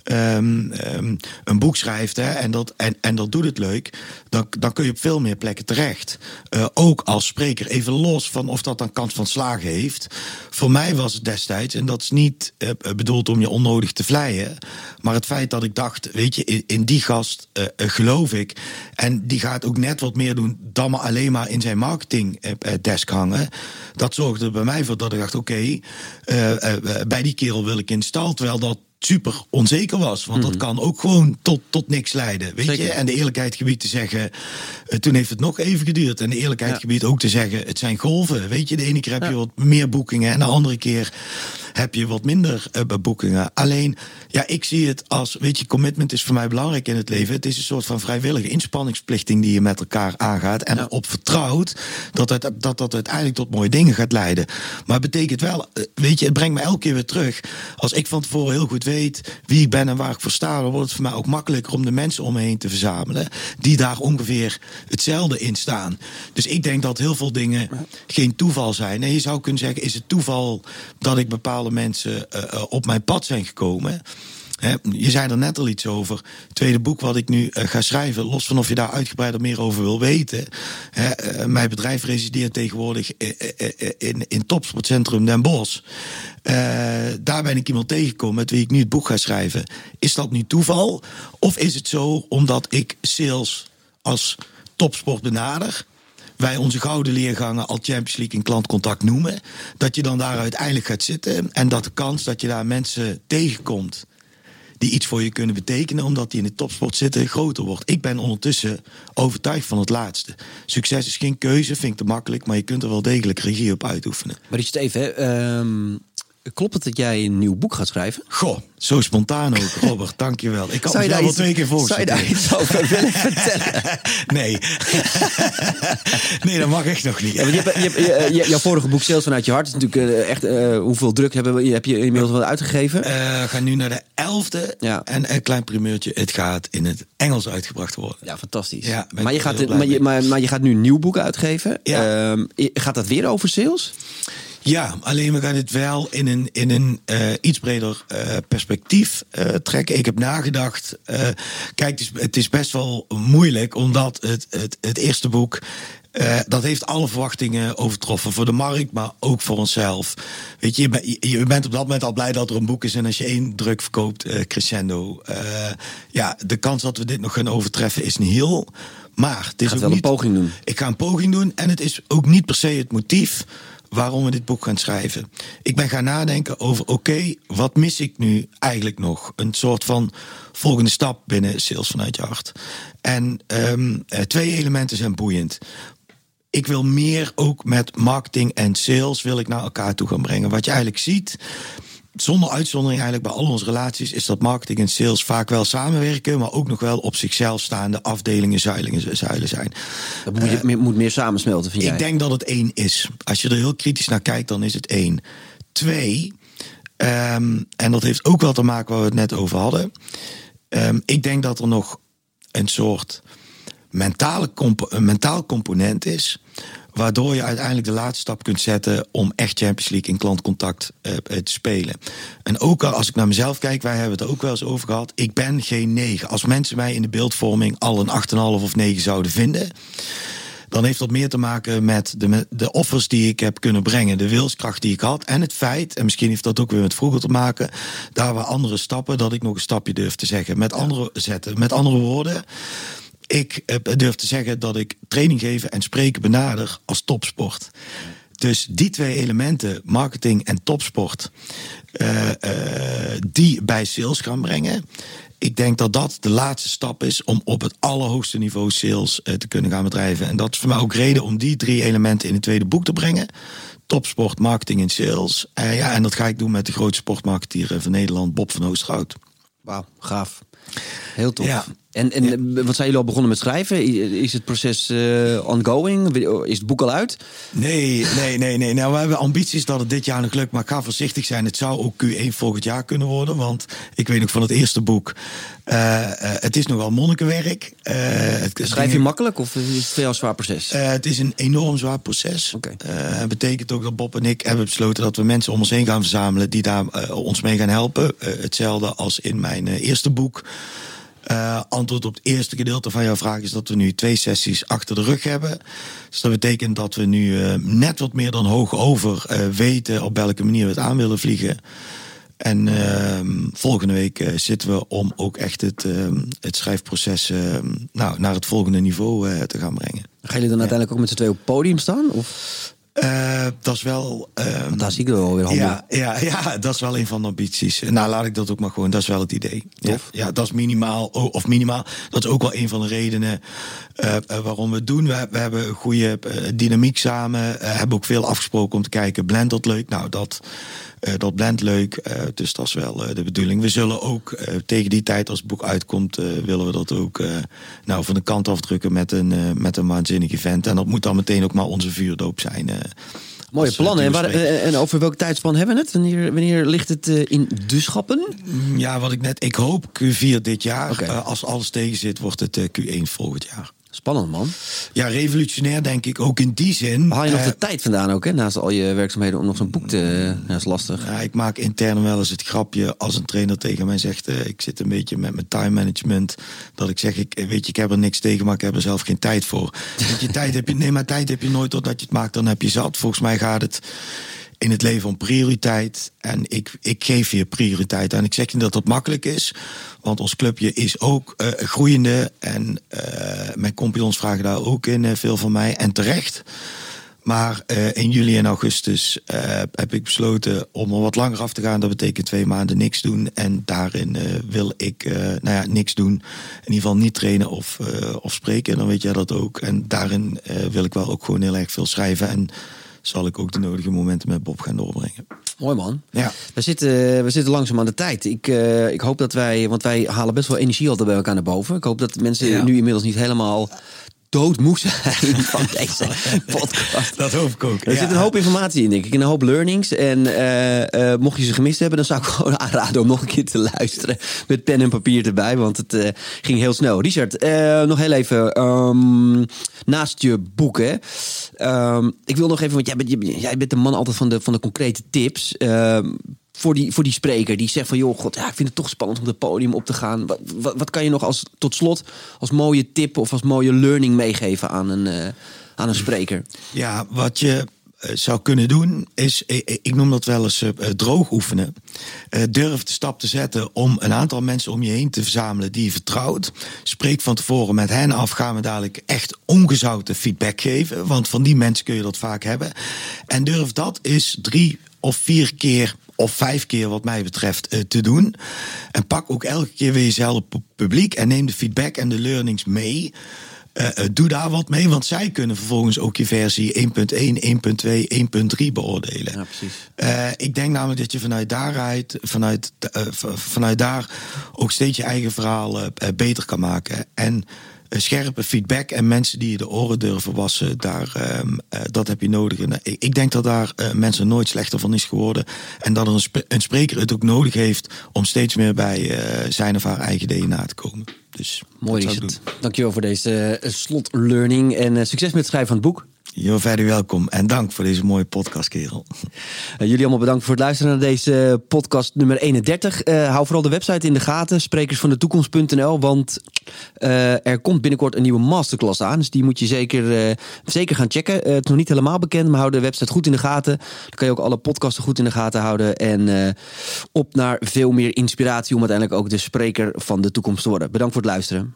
ehm, ehm, een boek schrijft hè, en, dat, en, en dat doet het leuk, dan, dan kun je op veel meer plekken terecht. Eh, ook als spreker, even los van of dat dan kans van slagen heeft. Voor mij was het destijds, en dat is niet eh, bedoeld om je onnodig te vleien, maar het feit dat ik dacht, weet je, in, die gast eh, geloof ik. En die gaat ook net wat meer doen dan maar alleen maar in zijn marketingdesk hangen. Dat zorgde er bij mij voor dat ik dacht, oké, bij die kerel wil ik in stal. Terwijl dat super onzeker was. Want dat kan ook gewoon tot, tot niks leiden. Weet Zeker. je? En de eerlijkheid gebied te zeggen. eh, toen heeft het nog even geduurd. En de eerlijkheid Ja. gebied ook te zeggen. Het zijn golven. Weet je, de ene keer heb je Ja. wat meer boekingen. En de andere keer heb je wat minder eh, boekingen. Alleen, ja, ik zie het als. Weet je, commitment is voor mij belangrijk in het leven. Het is een soort van vrijwillige inspanningsplichting die je met elkaar aangaat. En Ja. op vertrouwt dat, het, dat dat uiteindelijk tot mooie dingen gaat leiden. Maar het betekent wel, eh, weet je, het brengt me elke keer weer terug. Als ik van tevoren heel goed weet wie ik ben en waar ik voor sta, dan wordt het voor mij ook makkelijker om de mensen om me heen te verzamelen. Die daar ongeveer hetzelfde in staan. Dus ik denk dat heel veel dingen geen toeval zijn. En je zou kunnen zeggen, is het toeval dat ik bepaalde mensen eh, op mijn pad zijn gekomen? Je zei er net al iets over. Het tweede boek wat ik nu eh, ga schrijven, los van of je daar uitgebreider meer over wil weten. Mijn bedrijf resideert tegenwoordig in, in Topsportcentrum Den Bosch. Daar ben ik iemand tegengekomen met wie ik nu het boek ga schrijven. Is dat nu toeval? Of is het zo omdat ik sales als topsport benader? Wij onze gouden leergangen al Champions League in klantcontact noemen. Dat je dan daar uiteindelijk gaat zitten. En dat de kans dat je daar mensen tegenkomt die iets voor je kunnen betekenen, omdat die in de topsport zitten, groter wordt. Ik ben ondertussen overtuigd van het laatste. Succes is geen keuze, vind ik te makkelijk, maar je kunt er wel degelijk regie op uitoefenen. Maar iets even, hè, ehm, klopt het dat jij een nieuw boek gaat schrijven? Goh, zo spontaan ook, Robert. dankjewel. Ik had Zou je het daar wel iets- twee keer voor. Zou je daar iets over willen vertellen? Nee. nee, dat mag echt nog niet. Ja, je hebt, je hebt, je- je- jouw vorige boek, Sales vanuit je hart, is natuurlijk eh, echt. eh, hoeveel druk we, heb je inmiddels wel uitgegeven? Eh, we gaan nu naar de elfde. Ja. En een klein primeurtje. Het gaat in het Engels uitgebracht worden. ja, fantastisch. Ja, maar, je gaat, maar, maar, maar je gaat nu een nieuw boek uitgeven. Ja. Ehm, gaat dat weer over sales? Ja, alleen we gaan het wel in een, in een eh, iets breder eh, perspectief eh, trekken. Ik heb nagedacht. kijk, het is, het is best wel moeilijk, omdat het, het, het eerste boek. dat heeft alle verwachtingen overtroffen voor de markt, maar ook voor onszelf. Weet je, je, ben- je- je bent op dat moment al blij dat er een boek is. En als je één druk verkoopt, crescendo. ja, de kans dat we dit nog gaan overtreffen is niet heel. Maar het is Gaat ook wel een niet, poging doen. ik ga een poging doen. En het is ook niet per se het motief waarom we dit boek gaan schrijven. Ik ben gaan nadenken over, oké, wat mis ik nu eigenlijk nog? Een soort van volgende stap binnen Sales vanuit je hart. En ehm, eh, twee elementen zijn boeiend. Ik wil meer ook met marketing en sales wil ik naar elkaar toe gaan brengen. Wat je eigenlijk ziet, zonder uitzondering eigenlijk bij al onze relaties, is dat marketing en sales vaak wel samenwerken, maar ook nog wel op zichzelf staande afdelingen, zuilen, zuilen zijn. Dat moet, je, meer- moet meer samensmelten, vind jij? Ik denk dat het één is. Als je er heel kritisch naar kijkt, dan is het één. Twee, ehm, en dat heeft ook wel te maken waar we het net over hadden. Ehm, ik denk dat er nog een soort mentale een mentaal component is. Waardoor je uiteindelijk de laatste stap kunt zetten om echt Champions League in klantcontact eh, eh, te spelen. En ook al als ik naar mezelf kijk, wij hebben het er ook wel eens over gehad. Ik ben geen 9. Als mensen mij in de beeldvorming al een 8,5 of 9 zouden vinden dan heeft dat meer te maken met de, de offers die ik heb kunnen brengen, de wilskracht die ik had en het feit, en misschien heeft dat ook weer met vroeger te maken, daar waar andere stappen, dat ik nog een stapje durf te zeggen. Met andere zetten. Met andere woorden, ik eh, durf te zeggen dat ik training geven en spreken benader als topsport. Dus die twee elementen, marketing en topsport, eh, eh, die bij sales gaan brengen. Ik denk dat dat de laatste stap is om op het allerhoogste niveau sales te kunnen gaan bedrijven. En dat is voor mij ook reden om die drie elementen in het tweede boek te brengen. Topsport, marketing en sales. Ja, en dat ga ik doen met de grootste sportmarketeer van Nederland, Bob van Oosterhout. Wauw, gaaf. Heel tof. Ja. En, en wat zijn jullie al begonnen met schrijven? Is het proces eh, ongoing? Is het boek al uit? Nee, nee, nee, nee. Nou, we hebben ambities dat het dit jaar nog lukt. Maar ik ga voorzichtig zijn. Het zou ook Q1 volgend jaar kunnen worden. Want ik weet nog van het eerste boek. eh, eh, het is nogal monnikenwerk. Het, Schrijf je makkelijk of is het veel een zwaar proces? Het is een enorm zwaar proces. Eh, Het betekent ook dat Bob en ik hebben besloten dat we mensen om ons heen gaan verzamelen die daar ons mee gaan helpen. Hetzelfde als in mijn eerste boek. Eh, antwoord op het eerste gedeelte van jouw vraag is dat we nu twee sessies achter de rug hebben. Dus dat betekent dat we nu eh, net wat meer dan hoog over eh, weten op welke manier we het aan willen vliegen. En ehm, volgende week zitten we om ook echt het, ehm, het schrijfproces ehm, nou, naar het volgende niveau te gaan brengen. Gaan jullie dan uiteindelijk ook met z'n twee op het podium staan? Of? Eh, dat is wel. daar zie ik er wel weer handen. ja, ja, ja, dat is wel een van de ambities. Nou, laat ik dat ook maar gewoon. Dat is wel het idee. Ja, Tof. ja, dat is minimaal. Of minimaal. Dat is ook wel een van de redenen eh, eh, waarom we het doen. We, we hebben een goede dynamiek samen. Hebben ook veel afgesproken om te kijken. Blend dat leuk? Nou, dat, dat blendt leuk. Eh, dus dat is wel eh, de bedoeling. We zullen ook eh, tegen die tijd als het boek uitkomt, eh, willen we dat ook eh, nou, van de kant afdrukken met een, eh, met een waanzinnig event. En dat moet dan meteen ook maar onze vuurdoop zijn. eh, Mooie eh, plannen. En, waar- eh, en over welk tijdspan hebben we het? Wanneer, wanneer ligt het eh, in de schappen? Ja, wat ik net. Ik hoop Q4 dit jaar. Eh, als alles tegen zit, wordt het eh, Q1 volgend jaar. Spannend, man. Ja, revolutionair denk ik ook in die zin. Haal je nog eh, de tijd vandaan ook, hè? Naast al je werkzaamheden om nog zo'n boek te... Ja, dat is lastig. ja, ik maak intern wel eens het grapje als een trainer tegen mij zegt: eh, Ik zit een beetje met mijn time management. Dat ik zeg: ik, Weet je, ik heb er niks tegen, maar ik heb er zelf geen tijd voor. Want je tijd heb je, nee, maar tijd heb je nooit totdat je het maakt, dan heb je zat. Volgens mij gaat het in het leven om prioriteit. En ik, ik geef je prioriteit. En ik zeg niet dat dat makkelijk is. Want ons clubje is ook eh, groeiende. En eh, mijn compagnons vragen daar ook in eh, veel van mij. En terecht. Maar in juli en augustus heb ik besloten om er wat langer af te gaan. Dat betekent twee maanden niks doen. En daarin wil ik nou ja, niks doen. In ieder geval niet trainen of, of spreken. Dan weet jij dat ook. En daarin wil ik wel ook gewoon heel erg veel schrijven. En zal ik ook de nodige momenten met Bob gaan doorbrengen. Mooi man. Ja. We zitten, we zitten langzaam aan de tijd. Ik, uh, ik hoop dat wij, want wij halen best wel energie altijd bij elkaar naar boven. Ik hoop dat mensen ja. nu inmiddels niet helemaal doodmoe zijn van deze podcast. Dat hoop ik ook. Er zit een hoop informatie in, denk ik. En een hoop learnings. En uh, uh, mocht je ze gemist hebben, dan zou ik gewoon aanraden om nog een keer te luisteren. Met pen en papier erbij, want het uh, ging heel snel. Richard, nog heel even. Um, naast je boek, hè. Um, ik wil nog even, want jij bent, jij bent de man altijd van de, van de concrete tips. Um, voor die, voor die spreker die zegt van joh, god, ja, ik vind het toch spannend om het podium op te gaan. Wat, wat, kan je nog als tot slot als mooie tip of als mooie learning meegeven aan een, uh, aan een spreker? Ja, wat je zou kunnen doen, is, ik noem dat wel eens droog oefenen. Uh, durf de stap te zetten om een aantal mensen om je heen te verzamelen die je vertrouwt. Spreek van tevoren met hen af, gaan we dadelijk echt ongezouten feedback geven. Want van die mensen kun je dat vaak hebben. En durf dat eens drie of vier keer of vijf keer wat mij betreft uh, te doen. En pak ook elke keer weer jezelf publiek en neem de feedback en de learnings mee. Uh, uh, doe daar wat mee, want zij kunnen vervolgens ook je versie 1.1, 1.2, 1.3 beoordelen. Ja, precies. Uh, ik denk namelijk dat je vanuit daaruit, vanuit, vanuit daar ook steeds je eigen verhaal beter kan maken. En scherpe feedback en mensen die je de oren durven wassen, daar, uh, dat heb je nodig. En, ik denk dat daar uh, mensen nooit slechter van is geworden. En dat een, sp een spreker het ook nodig heeft om steeds meer bij zijn of haar eigen DNA te komen. Dus Mooi is het. Dankjewel voor deze slot learning en succes met het schrijven van het boek. Jo, verder welkom en dank voor deze mooie podcast, kerel. Uh, jullie allemaal bedankt voor het luisteren naar deze podcast nummer 31. Uh, hou vooral de website in de gaten, sprekersvandetoekomst.nl, want er komt binnenkort een nieuwe masterclass aan. Dus die moet je zeker, zeker gaan checken. het is nog niet helemaal bekend, maar hou de website goed in de gaten. Dan kan je ook alle podcasten goed in de gaten houden. En op naar veel meer inspiratie om uiteindelijk ook de spreker van de toekomst te worden. Bedankt voor het luisteren.